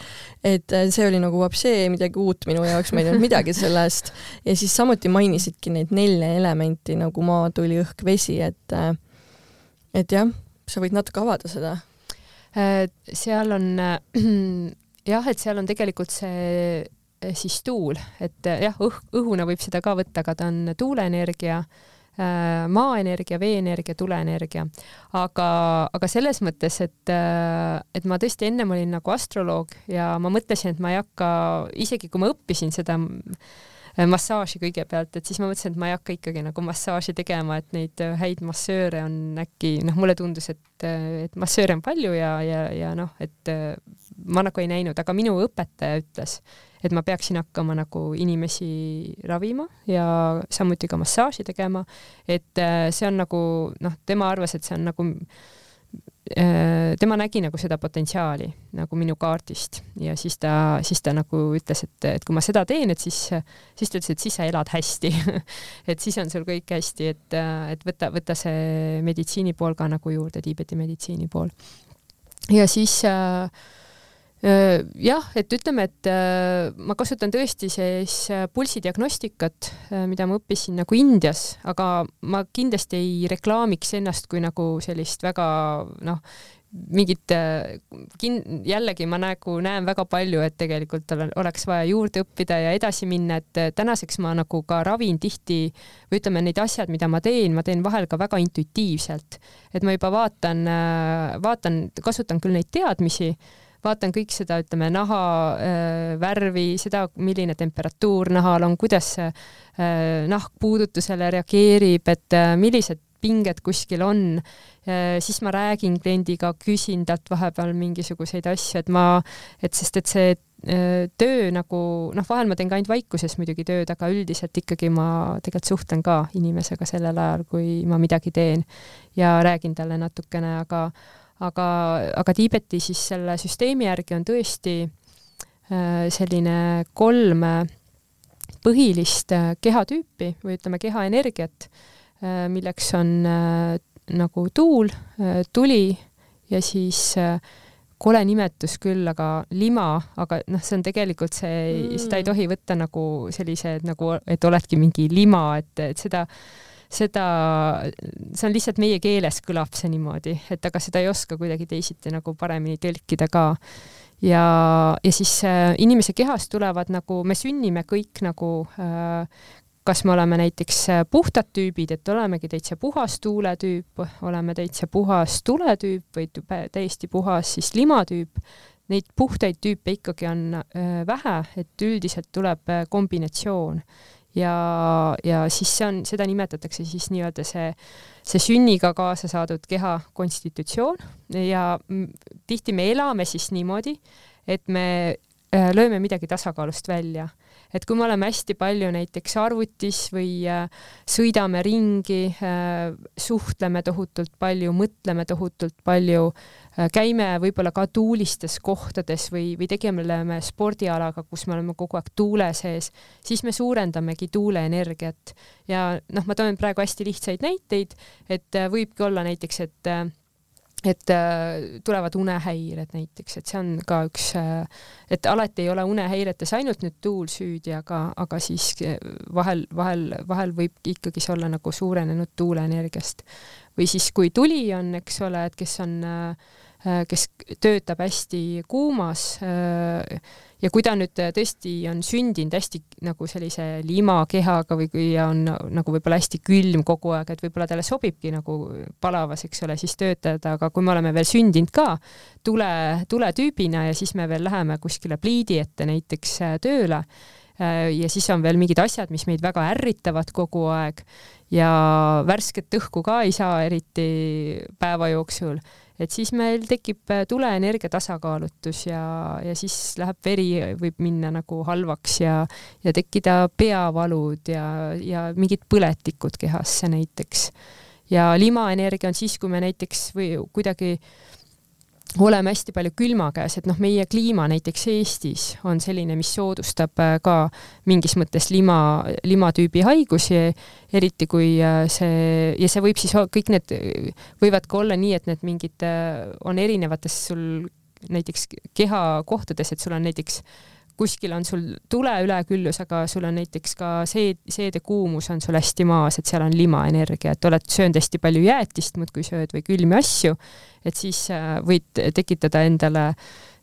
et see oli nagu vapsee, midagi uut minu jaoks, ma ei teadnud midagi sellest. ja siis samuti mainisidki neid nelja elementi nagu maa, tuli, õhk, vesi, et et jah, sa võid natuke avada seda seal on *clears throat* jah, et seal on tegelikult see äh, siis tuul, et äh, jah, õh-, õhuna võib seda ka võtta, aga ta on tuuleenergia, maaenergia, veeenergia, tuleenergia. aga, aga selles mõttes, et, et ma tõesti ennem olin nagu astroloog ja ma mõtlesin, et ma ei hakka, isegi kui ma õppisin seda Äh, massaaži kõigepealt, et siis ma mõtlesin, et ma ei hakka ikkagi nagu massaaži tegema, et neid äh, häid massööre on äkki, noh, mulle tundus, et, äh, et massööre on palju ja, ja, ja noh, et ma nagu ei näinud, aga minu õpetaja ütles, et ma peaksin hakkama nagu inimesi ravima ja samuti ka massaaži tegema, et see on nagu noh, tema arvas, et see on nagu Äh, tema nägi nagu seda potentsiaali nagu minu kaardist ja siis ta, siis ta nagu ütles, et, et kui ma seda teen, et siis, siis ta ütles, et siis sa elad hästi *laughs* et siis on sul kõik hästi, et, et võta, võta see meditsiini pool ka nagu juurde, Tiibeti meditsiini pool. ja siis äh, Äh, jah, et ütleme, et ma kasutan tõesti siis pulsidiagnostikat, mida ma õppisin nagu Indias, aga ma kindlasti ei reklaamiks ennast kui nagu sellist väga noh, mingit kin-, jällegi ma nagu näen väga palju, et tegelikult oleks vaja juurde õppida ja edasi minna, et tänaseks ma nagu ka ravin tihti või ütleme, need asjad, mida ma teen, ma teen vahel ka väga intuitiivselt, et ma juba vaatan, vaatan, kasutan küll neid teadmisi vaatan kõik seda, ütleme, naha äh, värvi, seda, milline temperatuur nahal on, kuidas äh, nahk puudutusele reageerib, et äh, millised pinged kuskil on, siis ma räägin kliendiga, küsin talt vahepeal mingisuguseid asju, et ma, et sest et see töö nagu noh, vahel ma teen ka ainult vaikuses muidugi tööd, aga üldiselt ikkagi ma tegelikult suhtlen ka inimesega sellel ajal, kui ma midagi teen ja räägin talle natukene, aga aga, aga Tiibeti siis selle süsteemi järgi on tõesti äh, selline kolm põhilist äh, kehatüüpi või ütleme, kehaenergiat, äh, milleks on nagu tuul, tuli ja siis kole nimetus küll, aga lima, aga noh, see on tegelikult see mm., seda ei tohi võtta nagu sellise, et nagu, et oledki mingi lima, et, et seda äh, seda, see on lihtsalt meie keeles kõlab see niimoodi, et aga seda ei oska kuidagi teisiti nagu paremini tõlkida ka. ja, ja siis äh, inimese kehast tulevad nagu, me sünnime kõik nagu äh, kas me oleme näiteks äh, puhtad tüübid, et olemegi täitsa puhas tuuletüüp, oleme täitsa puhas tuletüüp või täiesti puhas siis limatüüp, neid puhtaid tüüpe ikkagi on äh, vähe, et üldiselt tuleb kombinatsioon ja, ja siis see on, seda nimetatakse siis nii-öelda see, see sünniga kaasa saadud keha konstitutsioon. Ja tihti me elame siis niimoodi, et me äh, lööme midagi tasakaalust välja. Et kui me oleme hästi palju näiteks arvutis või äh, sõidame ringi, äh, suhtleme tohutult palju, mõtleme tohutult palju, käime võib-olla ka tuulistes kohtades või, või tegeleme spordialaga, kus me oleme kogu aeg tuule sees, siis me suurendamegi tuuleenergiat ja noh, ma toon praegu hästi lihtsaid näiteid, et võibki olla näiteks, et et äh, tulevad unehäired näiteks, et see on ka üks äh,, et alati ei ole unehäiretes ainult nüüd tuul süüdi, aga, aga siis äh, vahel, vahel, vahel võib ikkagi see olla nagu suurenenud tuuleenergiast. või siis, kui tuli on, eks ole, et kes on äh, Äh, kes töötab hästi kuumas äh, ja kui ta nüüd tõesti on sündinud hästi nagu sellise limakehaga või kui on nagu võib-olla hästi külm kogu aeg, et võib-olla talle sobibki nagu palavas, eks ole, siis töötada, aga kui me oleme veel sündinud ka tule, tuletüübina ja siis me veel läheme kuskile pliidi ette näiteks äh, tööle ja siis on veel mingid asjad, mis meid väga ärritavad kogu aeg ja värsket õhku ka ei saa eriti päeva jooksul et siis meil tekib äh, tuleenergia tasakaalutus ja, ja siis läheb veri, võib minna nagu halvaks ja, ja tekkida peavalud ja, ja mingid põletikud kehasse näiteks. ja limaenergia on siis, kui me näiteks või kuidagi oleme hästi palju külma käes, et noh, meie kliima näiteks Eestis on selline, mis soodustab äh, ka mingis mõttes lima, limatüübi haigusi, eriti kui äh, see, ja see võib siis, kõik need võivad ka olla nii, et need mingid, äh, on erinevates sul näiteks kehakohtades, et sul on näiteks kuskil on sul tule üleküllus, aga sul on näiteks ka seed, seedekuumus on sul hästi maas, et seal on limaenergia, et oled söönud hästi palju jäätist muudkui sööd või külmi asju, et siis äh, võid tekitada endale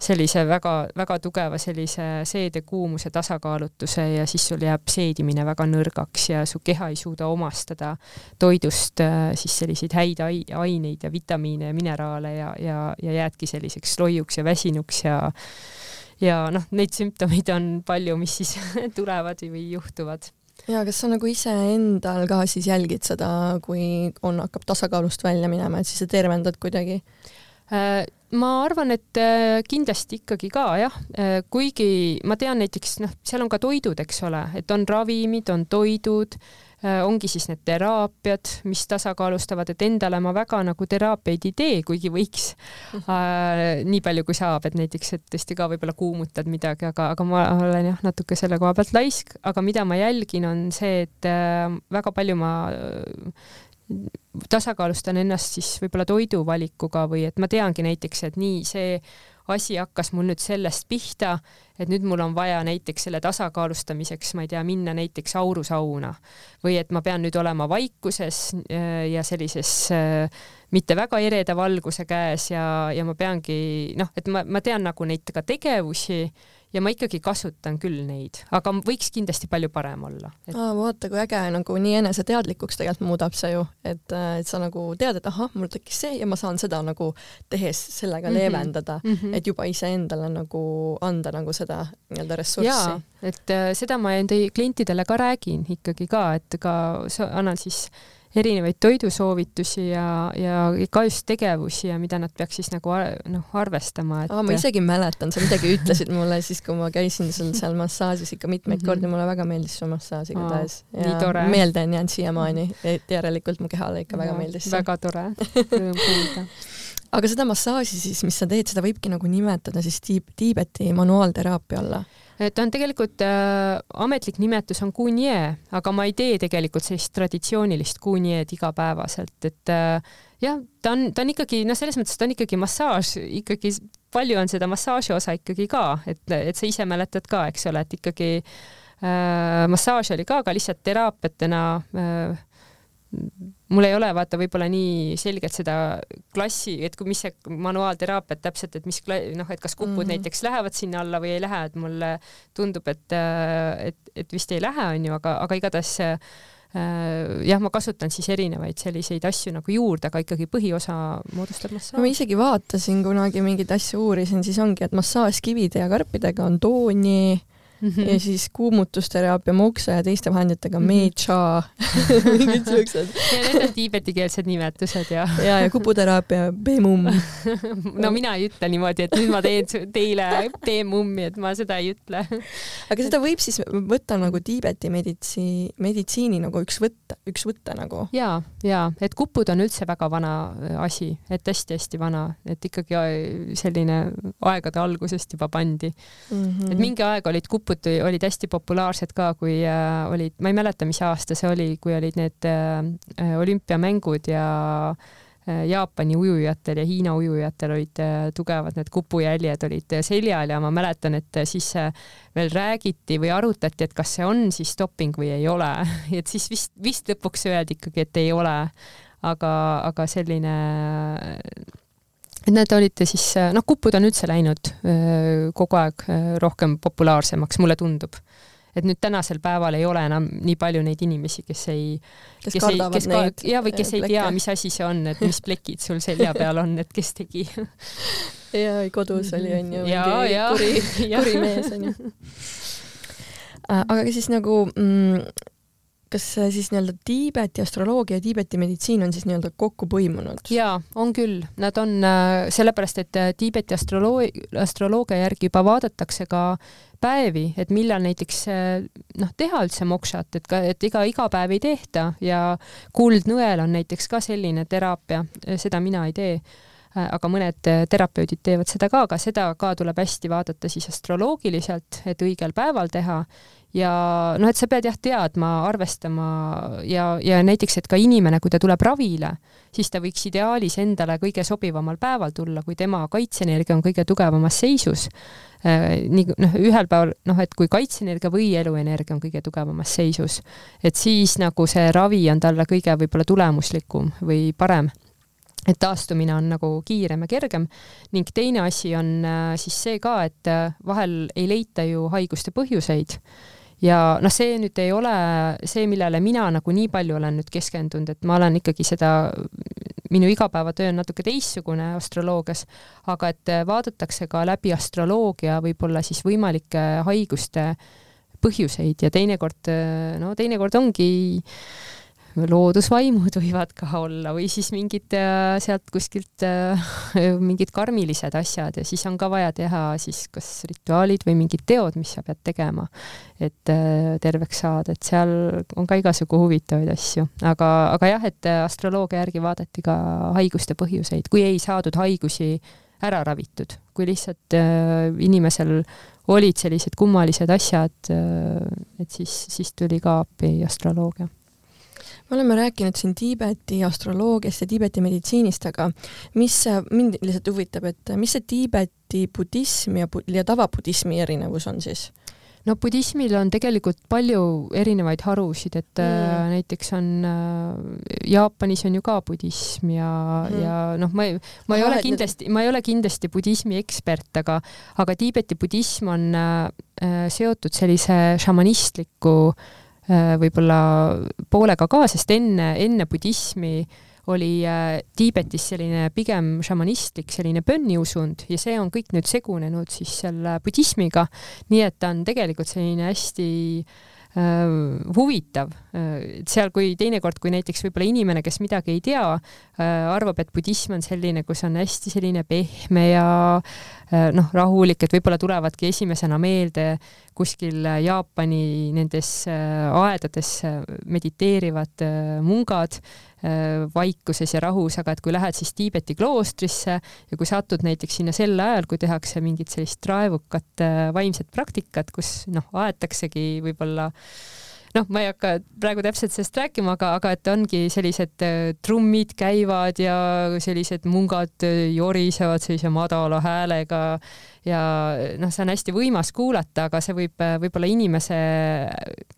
sellise väga-väga tugeva sellise seedekuumuse tasakaalutuse ja siis sul jääb seedimine väga nõrgaks ja su keha ei suuda omastada toidust äh, siis selliseid häid aineid ja vitamiine ja mineraale ja, ja, ja jäädki selliseks loiuks ja väsinuks ja ja noh, neid sümptomeid on palju, mis siis *laughs* tulevad või juhtuvad ja kas sa nagu iseendal ka siis jälgid seda, kui on, hakkab tasakaalust välja minema, et siis sa tervendad kuidagi? Äh, ma arvan, et äh, kindlasti ikkagi ka jah, äh, kuigi ma tean näiteks noh, seal on ka toidud, eks ole, et on ravimid, on toidud ongi siis need teraapiad, mis tasakaalustavad, et endale ma väga nagu teraapiaid ei tee, kuigi võiks. Äh, nii palju kui saab, et näiteks, et tõesti ka võib-olla kuumutad midagi, aga, aga ma olen jah, natuke selle koha pealt laisk, aga mida ma jälgin, on see, et äh, väga palju ma äh, tasakaalustan ennast siis võib-olla toiduvalikuga või et ma teangi näiteks, et nii see asi hakkas mul nüüd sellest pihta, et nüüd mul on vaja näiteks selle tasakaalustamiseks, ma ei tea, minna näiteks aurusauna. Või et ma pean nüüd olema vaikuses äh, ja sellises äh, mitte väga ereda valguse käes ja, ja ma peangi noh, et ma, ma tean nagu neid ka tegevusi ja ma ikkagi kasutan küll neid, aga võiks kindlasti palju parem olla et.... aa, vaata kui äge, nagu nii eneseteadlikuks tegelikult muudab see ju, et, äh, et sa nagu tead, et ahah, mul tekkis see ja ma saan seda nagu tehes sellega mm -hmm. leevendada mm, -hmm. et juba iseendale nagu anda nagu seda nii-öelda ressurssi. et äh, seda ma enda klientidele ka räägin ikkagi ka, et ka annan siis erinevaid toidusoovitusi ja, ja ka just tegevusi ja mida nad peaks siis nagu noh, arvestama et.... ma isegi mäletan, sa midagi ütlesid mulle siis, kui ma käisin sul seal massaažis ikka mitmeid mm -hmm. kordi, mulle väga meeldis su massaaž igatahes. nii tore. meelde on jäänud siiamaani, et järelikult mu kehale ikka väga meeldis väga tore, *laughs* rõõm kuulda aga seda massaaži siis, mis sa teed, seda võibki nagu nimetada siis tiib, Tiibeti manuaalteraapia alla ta on tegelikult äh,, ametlik nimetus on kunje, aga ma ei tee tegelikult sellist traditsioonilist kunjeed igapäevaselt, et äh, jah, ta on, ta on ikkagi noh, selles mõttes ta on ikkagi massaaž, ikkagi palju on seda massaaži osa ikkagi ka, et, et sa ise mäletad ka, eks ole, et ikkagi äh, massaaž oli ka, aga lihtsalt teraapiatena äh, mul ei ole vaata võib-olla nii selgelt seda klassi, et kui, mis see manuaalteraapia täpselt, et mis noh, et kas kupud mm -hmm. näiteks lähevad sinna alla või ei lähe, et mulle tundub, et, et, et vist ei lähe, onju, aga, aga igatahes äh, jah, ma kasutan siis erinevaid selliseid asju nagu juurde, aga ikkagi põhiosa moodustab massaaž. ma isegi vaatasin kunagi mingeid asju, uurisin, siis ongi, et massaaž kivide ja karpidega on tooni mm -hmm. ja siis kuumutusteraapia moksa ja teiste vahenditega mm -hmm. mecha *laughs* mingid siuksed. ja need on tiibetikeelsed nimetused ja. ja, ja kuputeraapia bemum *laughs* no mina ei ütle niimoodi, et nüüd ma teen teile bemummi, et ma seda ei ütle. aga seda võib siis võtta nagu Tiibeti meditsi-, meditsiini nagu üks võtta, üks võte nagu. ja, ja et kupud on üldse väga vana asi, et hästi-hästi vana, et ikkagi selline aegade algusest juba pandi mm. -hmm. et mingi aeg olid kupud tipud olid hästi populaarsed ka, kui äh, olid, ma ei mäleta, mis aasta see oli, kui olid need äh, olümpiamängud ja äh, Jaapani ujujatel ja Hiina ujujatel olid äh, tugevad need kupujäljed olid seljal ja ma mäletan, et siis äh, veel räägiti või arutati, et kas see on siis doping või ei ole, *laughs* et siis vist, vist lõpuks öeldi ikkagi, et ei ole. aga, aga selline et need olid siis, noh, kupud on üldse läinud kogu aeg rohkem populaarsemaks, mulle tundub. et nüüd tänasel päeval ei ole enam nii palju neid inimesi, kes ei, kes, kes ei, kes neid ja, või kes plekke. ei tea, mis asi see on, et mis plekid sul selja *laughs* peal on, et kes tegi ja kodus oli onju mingi kuri, *laughs* kuri mees onju aga siis nagu mm, kas siis nii-öelda Tiibeti astroloogia ja Tiibeti meditsiin on siis nii-öelda kokku põimunud? jaa, on küll, nad on äh, sellepärast, et äh, Tiibeti astroloogia, astroloogia järgi juba vaadatakse ka päevi, et millal näiteks äh, noh, teha üldse mokshat, et ka, et iga, iga päev ei tehta ja kuldnõel on näiteks ka selline teraapia, seda mina ei tee aga mõned terapeudid teevad seda ka, aga seda ka tuleb hästi vaadata siis astroloogiliselt, et õigel päeval teha ja noh, et sa pead jah teadma, arvestama ja, ja näiteks, et ka inimene, kui ta tuleb ravile, siis ta võiks ideaalis endale kõige sobivamal päeval tulla, kui tema kaitseenergia on kõige tugevamas seisus. Äh, nii noh, ühel päeval noh, et kui kaitseenergia või eluenergia on kõige tugevamas seisus, et siis nagu see ravi on talle kõige võib-olla tulemuslikum või parem. Et taastumine on nagu kiirem ja kergem. Ning teine asi on äh, siis see ka, et äh, vahel ei leita ju haiguste põhjuseid ja noh, see nüüd ei ole see, millele mina nagu nii palju olen nüüd keskendunud, et ma olen ikkagi seda, minu igapäevatöö on natuke teistsugune astroloogias, aga et vaadatakse ka läbi astroloogia võib-olla siis võimalike haiguste põhjuseid ja teinekord, no teinekord ongi loodusvaimud võivad ka olla või siis mingid äh, sealt kuskilt äh, *laughs* mingid karmilised asjad ja siis on ka vaja teha siis kas rituaalid või mingid teod, mis sa pead tegema, et äh, terveks saada, et seal on ka igasugu huvitavaid asju, aga, aga jah, et astroloogia järgi vaadati ka haiguste põhjuseid, kui ei saadud haigusi ära ravitud, kui lihtsalt inimesel olid sellised kummalised asjad et siis, siis tuli ka appi astroloogia me oleme rääkinud siin Tiibeti astroloogiast ja Tiibeti meditsiinist, aga mis mind lihtsalt huvitab, et mis see Tiibeti budism ja, ja tavabudismi erinevus on siis? no budismil on tegelikult palju erinevaid harusid, et äh, mm. näiteks on äh, Jaapanis on ju ka budism ja mm., ja noh, ma ei, ma ei ole kindlasti, ma ei ole kindlasti budismi ekspert, aga, aga Tiibeti budism on äh, äh seotud sellise šamanistliku äh, Äh, võib-olla poolega ka, sest enne, enne budismi oli äh, Tiibetis selline pigem šamanistlik selline bönniusund ja see on kõik nüüd segunenud siis selle budismiga, nii et ta on tegelikult selline hästi äh, huvitav äh,. seal, kui teinekord, kui näiteks võib-olla inimene, kes midagi ei tea äh,, arvab, et budism on selline, kus on hästi selline pehme ja äh, noh, rahulik, et võib-olla tulevadki esimesena meelde kuskil Jaapani nendes äh, aedades äh, mediteerivad äh, mungad vaikuses ja rahus, aga et kui lähed siis Tiibeti kloostrisse ja kui satud näiteks sinna sel ajal, kui tehakse mingit sellist raevukat vaimset praktikat, kus noh, aetaksegi võib-olla noh, ma ei hakka praegu täpselt sellest rääkima, aga, aga et ongi sellised trummid käivad ja sellised mungad jorisevad sellise madala häälega ja noh, see on hästi võimas kuulata, aga see võib võib-olla inimese,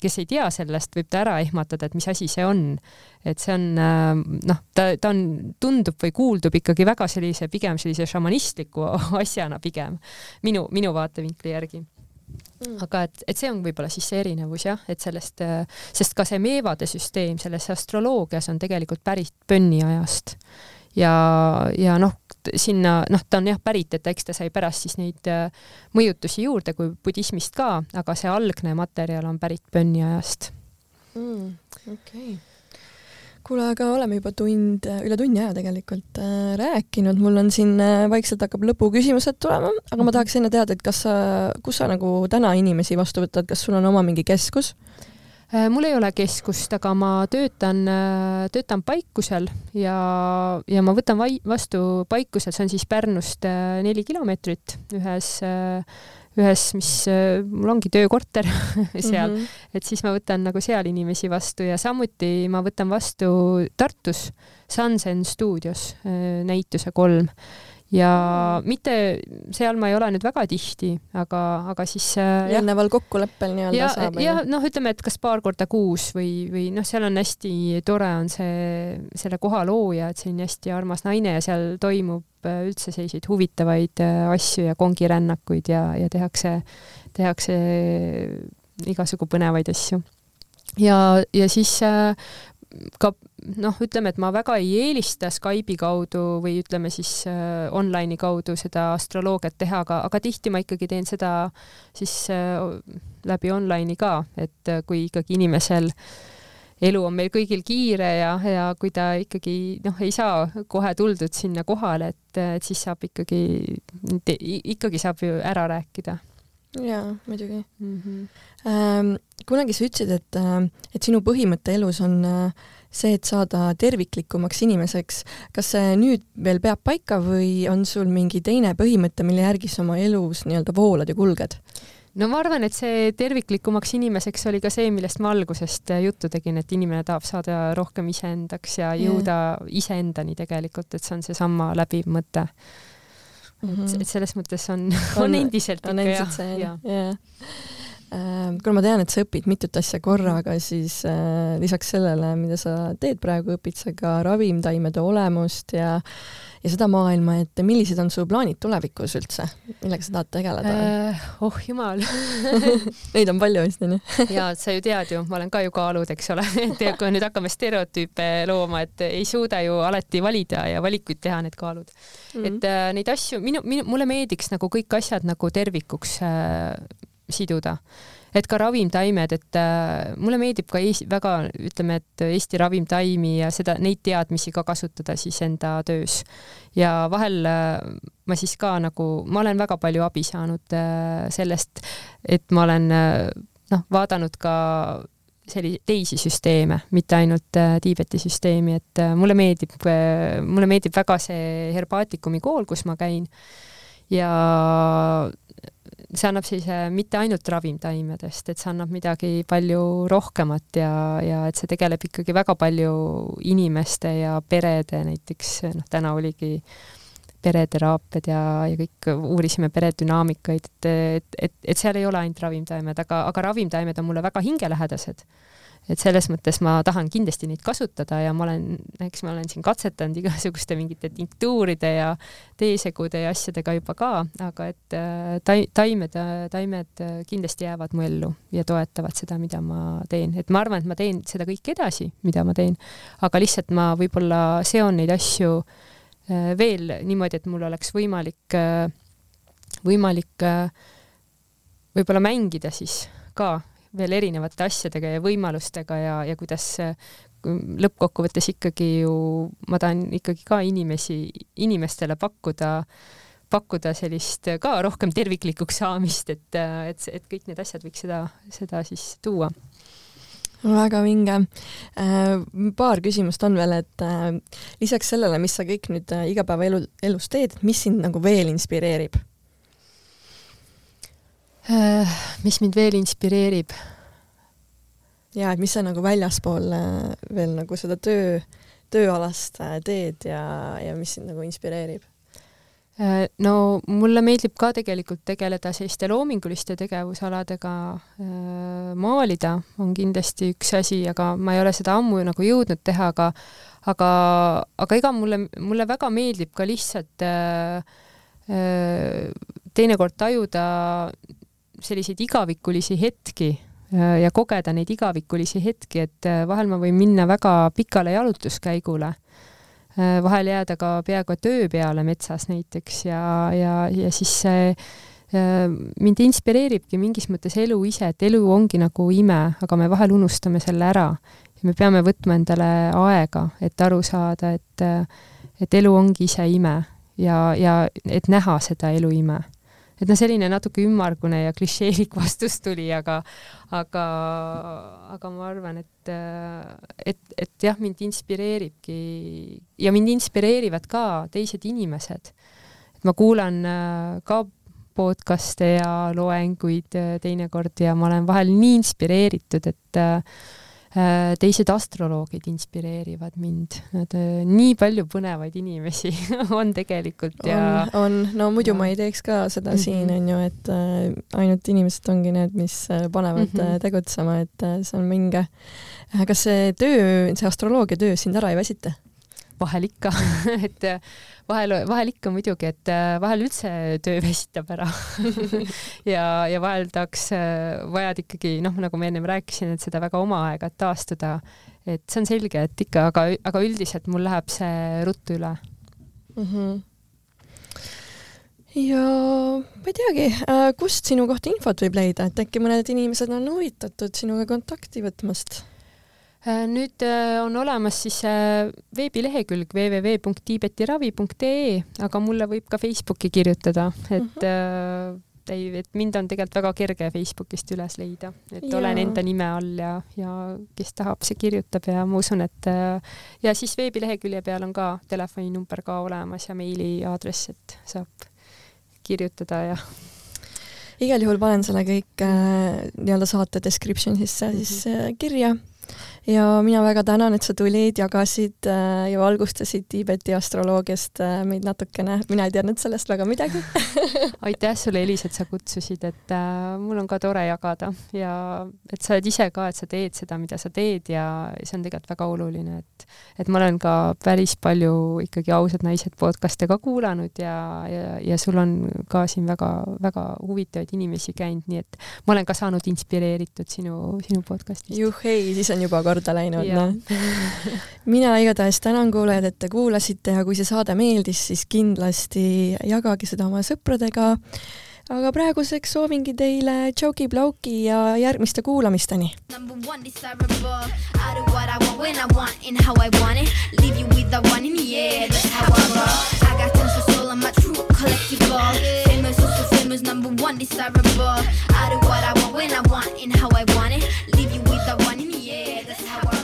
kes ei tea sellest, võib ta ära ehmatada, et mis asi see on. et see on noh, ta, ta on, tundub või kuuldub ikkagi väga sellise, pigem sellise šamanistliku *laughs* asjana pigem minu, minu vaatevinkli järgi mm. aga et, et see on võib-olla siis see erinevus jah, et sellest, sest ka see meevade süsteem selles astroloogias on tegelikult pärit Bönni ajast ja, ja noh, sinna, noh, ta on jah pärit, et eks ta sai pärast siis neid äh, mõjutusi juurde kui budismist ka, aga see algne materjal on pärit Bönni ajast mm,. okei okay kuule, aga oleme juba tund, üle tunni aja tegelikult äh, rääkinud, mul on siin äh, vaikselt hakkab lõpuküsimused tulema, aga ma mhm. tahaks enne teada, et kas sa, kus sa nagu täna inimesi vastu võtad, kas sul on oma mingi keskus? Äh, mul ei ole keskust, aga ma töötan, äh, töötan Paikusel ja, ja ma võtan vai, vastu Paikusel, see on siis Pärnust äh, neli kilomeetrit ühes, ühes, mis mul ongi töökorter *laughs* seal mm, -hmm. et siis ma võtan nagu seal inimesi vastu ja samuti ma võtan vastu Tartus Sunsen stuudios näituse kolm ja mitte, seal ma ei ole nüüd väga tihti, aga, aga siis äh, eelneval kokkuleppel nii-öelda saab? jah, noh, ütleme, et kas paar korda kuus või, või noh, seal on hästi tore on see, selle koha looja, et selline hästi armas naine ja seal toimub äh, üldse selliseid huvitavaid äh, asju ja kongirännakuid ja, ja tehakse, tehakse igasugu põnevaid asju ja, ja siis ka noh, ütleme, et ma väga ei eelista Skype'i kaudu või ütleme siis äh, online'i kaudu seda astroloogiat teha, aga, aga tihti ma ikkagi teen seda siis äh, läbi online'i ka, et äh, kui ikkagi inimesel elu on meil kõigil kiire ja, ja kui ta ikkagi noh, ei saa kohe tuldud sinna kohale, et, et siis saab ikkagi, ikkagi saab ju ära rääkida jaa, muidugi mm. -hmm. Ähm, kunagi sa ütlesid, et, äh, et sinu põhimõte elus on äh, see, et saada terviklikumaks inimeseks. kas see nüüd veel peab paika või on sul mingi teine põhimõte, mille järgi sa oma elus nii-öelda voolad ja kulged? no ma arvan, et see terviklikumaks inimeseks oli ka see, millest ma algusest juttu tegin, et inimene tahab saada rohkem iseendaks ja jõuda yeah. iseendani tegelikult, et see on seesama läbiv mõte mm. -hmm. et, selles mõttes on, on, on endiselt on ikka see, jah ja. Äh, kuna ma tean, et sa õpid mitut asja korraga, siis äh, lisaks sellele, mida sa teed praegu, õpid sa ka ravimtaimede olemust ja ja seda maailma, et millised on su plaanid tulevikus üldse, millega sa tahad tegeleda äh,? oh jumal *laughs* Neid on palju vist onju *laughs* ja sa ju tead ju, ma olen ka ju kaalud, eks ole, *laughs* et kui nüüd hakkame stereotüüpe looma, et ei suuda ju alati valida ja valikuid teha, need kaalud mm. -hmm. et äh, neid asju, minu, minu, mulle meeldiks nagu kõik asjad nagu tervikuks äh, siduda et ka ravimtaimed, et äh, mulle meeldib ka Eesti, väga ütleme, et Eesti ravimtaimi ja seda, neid teadmisi ka kasutada siis enda töös. ja vahel äh, ma siis ka nagu, ma olen väga palju abi saanud äh, sellest, et ma olen äh, noh, vaadanud ka selliseid teisi süsteeme, mitte ainult äh, Tiibeti süsteemi, et äh, mulle meeldib äh,, mulle meeldib väga see Herbaatikumi kool, kus ma käin ja see annab siis äh, mitte ainult ravimtaimedest, et see annab midagi palju rohkemat ja, ja et see tegeleb ikkagi väga palju inimeste ja perede näiteks, noh, täna oligi pereteraapiad ja, ja kõik uurisime peredünaamikaid, et, et, et, et seal ei ole ainult ravimtaimed, aga, aga ravimtaimed on mulle väga hingelähedased et selles mõttes ma tahan kindlasti neid kasutada ja ma olen, eks ma olen siin katsetanud igasuguste mingite tinktuuride ja teesegude ja asjadega juba ka, aga et äh, tai-, taimed, taimed kindlasti jäävad mu ellu ja toetavad seda, mida ma teen, et ma arvan, et ma teen seda kõike edasi, mida ma teen, aga lihtsalt ma võib-olla seon neid asju äh, veel niimoodi, et mul oleks võimalik, äh, võimalik võib-olla mängida siis ka veel erinevate asjadega ja võimalustega ja, ja kuidas lõppkokkuvõttes ikkagi ju ma tahan ikkagi ka inimesi, inimestele pakkuda, pakkuda sellist ka rohkem terviklikuks saamist, et, et, et kõik need asjad võiks seda, seda siis tuua väga vinge. Äh, paar küsimust on veel, et äh, lisaks sellele, mis sa kõik nüüd äh, igapäevaelu, elus teed, mis sind nagu veel inspireerib? Äh, mis mind veel inspireerib? ja et mis sa nagu väljaspool äh, veel nagu seda töö, tööalast äh, teed ja, ja mis sind nagu inspireerib? no mulle meeldib ka tegelikult tegeleda selliste loominguliste tegevusaladega. maalida on kindlasti üks asi, aga ma ei ole seda ammu nagu jõudnud teha, aga aga, aga ega mulle, mulle väga meeldib ka lihtsalt äh, teinekord tajuda selliseid igavikulisi hetki äh, ja kogeda neid igavikulisi hetki, et äh, vahel ma võin minna väga pikale jalutuskäigule, äh, vahel jääda ka peaaegu et öö peale metsas näiteks ja, ja, ja siis see mind inspireeribki mingis mõttes elu ise, et elu ongi nagu ime, aga me vahel unustame selle ära. ja me peame võtma endale aega, et aru saada, et, et elu ongi ise ime ja, ja et näha seda elu ime et noh, selline natuke ümmargune ja klišeelik *laughs* vastus tuli, aga, aga, aga ma arvan, et, et, et jah, mind inspireeribki ja mind inspireerivad ka teised inimesed. et ma kuulan äh, ka podcast'e ja loenguid äh, teinekord ja ma olen vahel nii inspireeritud, et äh, teised astroloogid inspireerivad mind, nad äh, nii palju põnevaid inimesi *laughs* on tegelikult ja on, on., no muidu ja. ma ei teeks ka seda mm -hmm. siin onju, et äh, ainult inimesed ongi need, mis äh, panevad mm -hmm. tegutsema, et äh, see on minge. kas see töö, see astroloogia töö sind ära ei väsita? Vahel ikka *laughs* et äh, vahel, vahel ikka muidugi, et äh, vahel üldse töö väsitab ära *laughs* ja, ja vahel tahaks, äh, vajad ikkagi noh, nagu ma ennem rääkisin, et seda väga oma aega, et taastuda. et see on selge, et ikka, aga, aga üldiselt mul läheb see ruttu üle mm. -hmm ja ma ei teagi, kust sinu kohta infot võib leida, et äkki mõned inimesed on huvitatud sinuga kontakti võtmast? Äh, nüüd äh, on olemas siis äh, veebilehekülg www.tiibetiravi.ee, aga mulle võib ka Facebooki kirjutada, et mm -hmm. ei, et mind on tegelikult väga kerge Facebookist üles leida, et Jaa. olen enda nime all ja, ja kes tahab, see kirjutab ja ma usun, et ja siis veebilehekülje peal on ka telefoninumber ka olemas ja meiliaadress, et saab kirjutada ja igal juhul panen selle kõik äh, nii-öelda saate description'isse siis äh, kirja ja mina väga tänan, et sa tulid, jagasid äh, ja valgustasid Tiibeti astroloogiast äh, meid natukene, mina ei teadnud sellest väga midagi. *laughs* Aitäh sulle, Elis, et sa kutsusid, et äh, mul on ka tore jagada. Ja et sa oled ise ka, et sa teed seda, mida sa teed ja see on tegelikult väga oluline, et et ma olen ka päris palju ikkagi ausad naised podcast'e ka kuulanud ja, ja, ja sul on ka siin väga-väga huvitavaid inimesi käinud, nii et ma olen ka saanud inspireeritud sinu, sinu podcast'ist. juhhei, siis on juba korda läinud, noh. mina igatahes tänan kuulajad, et te kuulasite ja kui see saade meeldis, siis kindlasti jagage seda oma sõpradega. aga praeguseks soovingi teile tšauki-plauki ja järgmiste kuulamisteni. Number one desirable. I do and my true collectible. Famous, also famous, number one desirable. I do what I want when I want and how I want it. Leave you with the one in the air, that's how I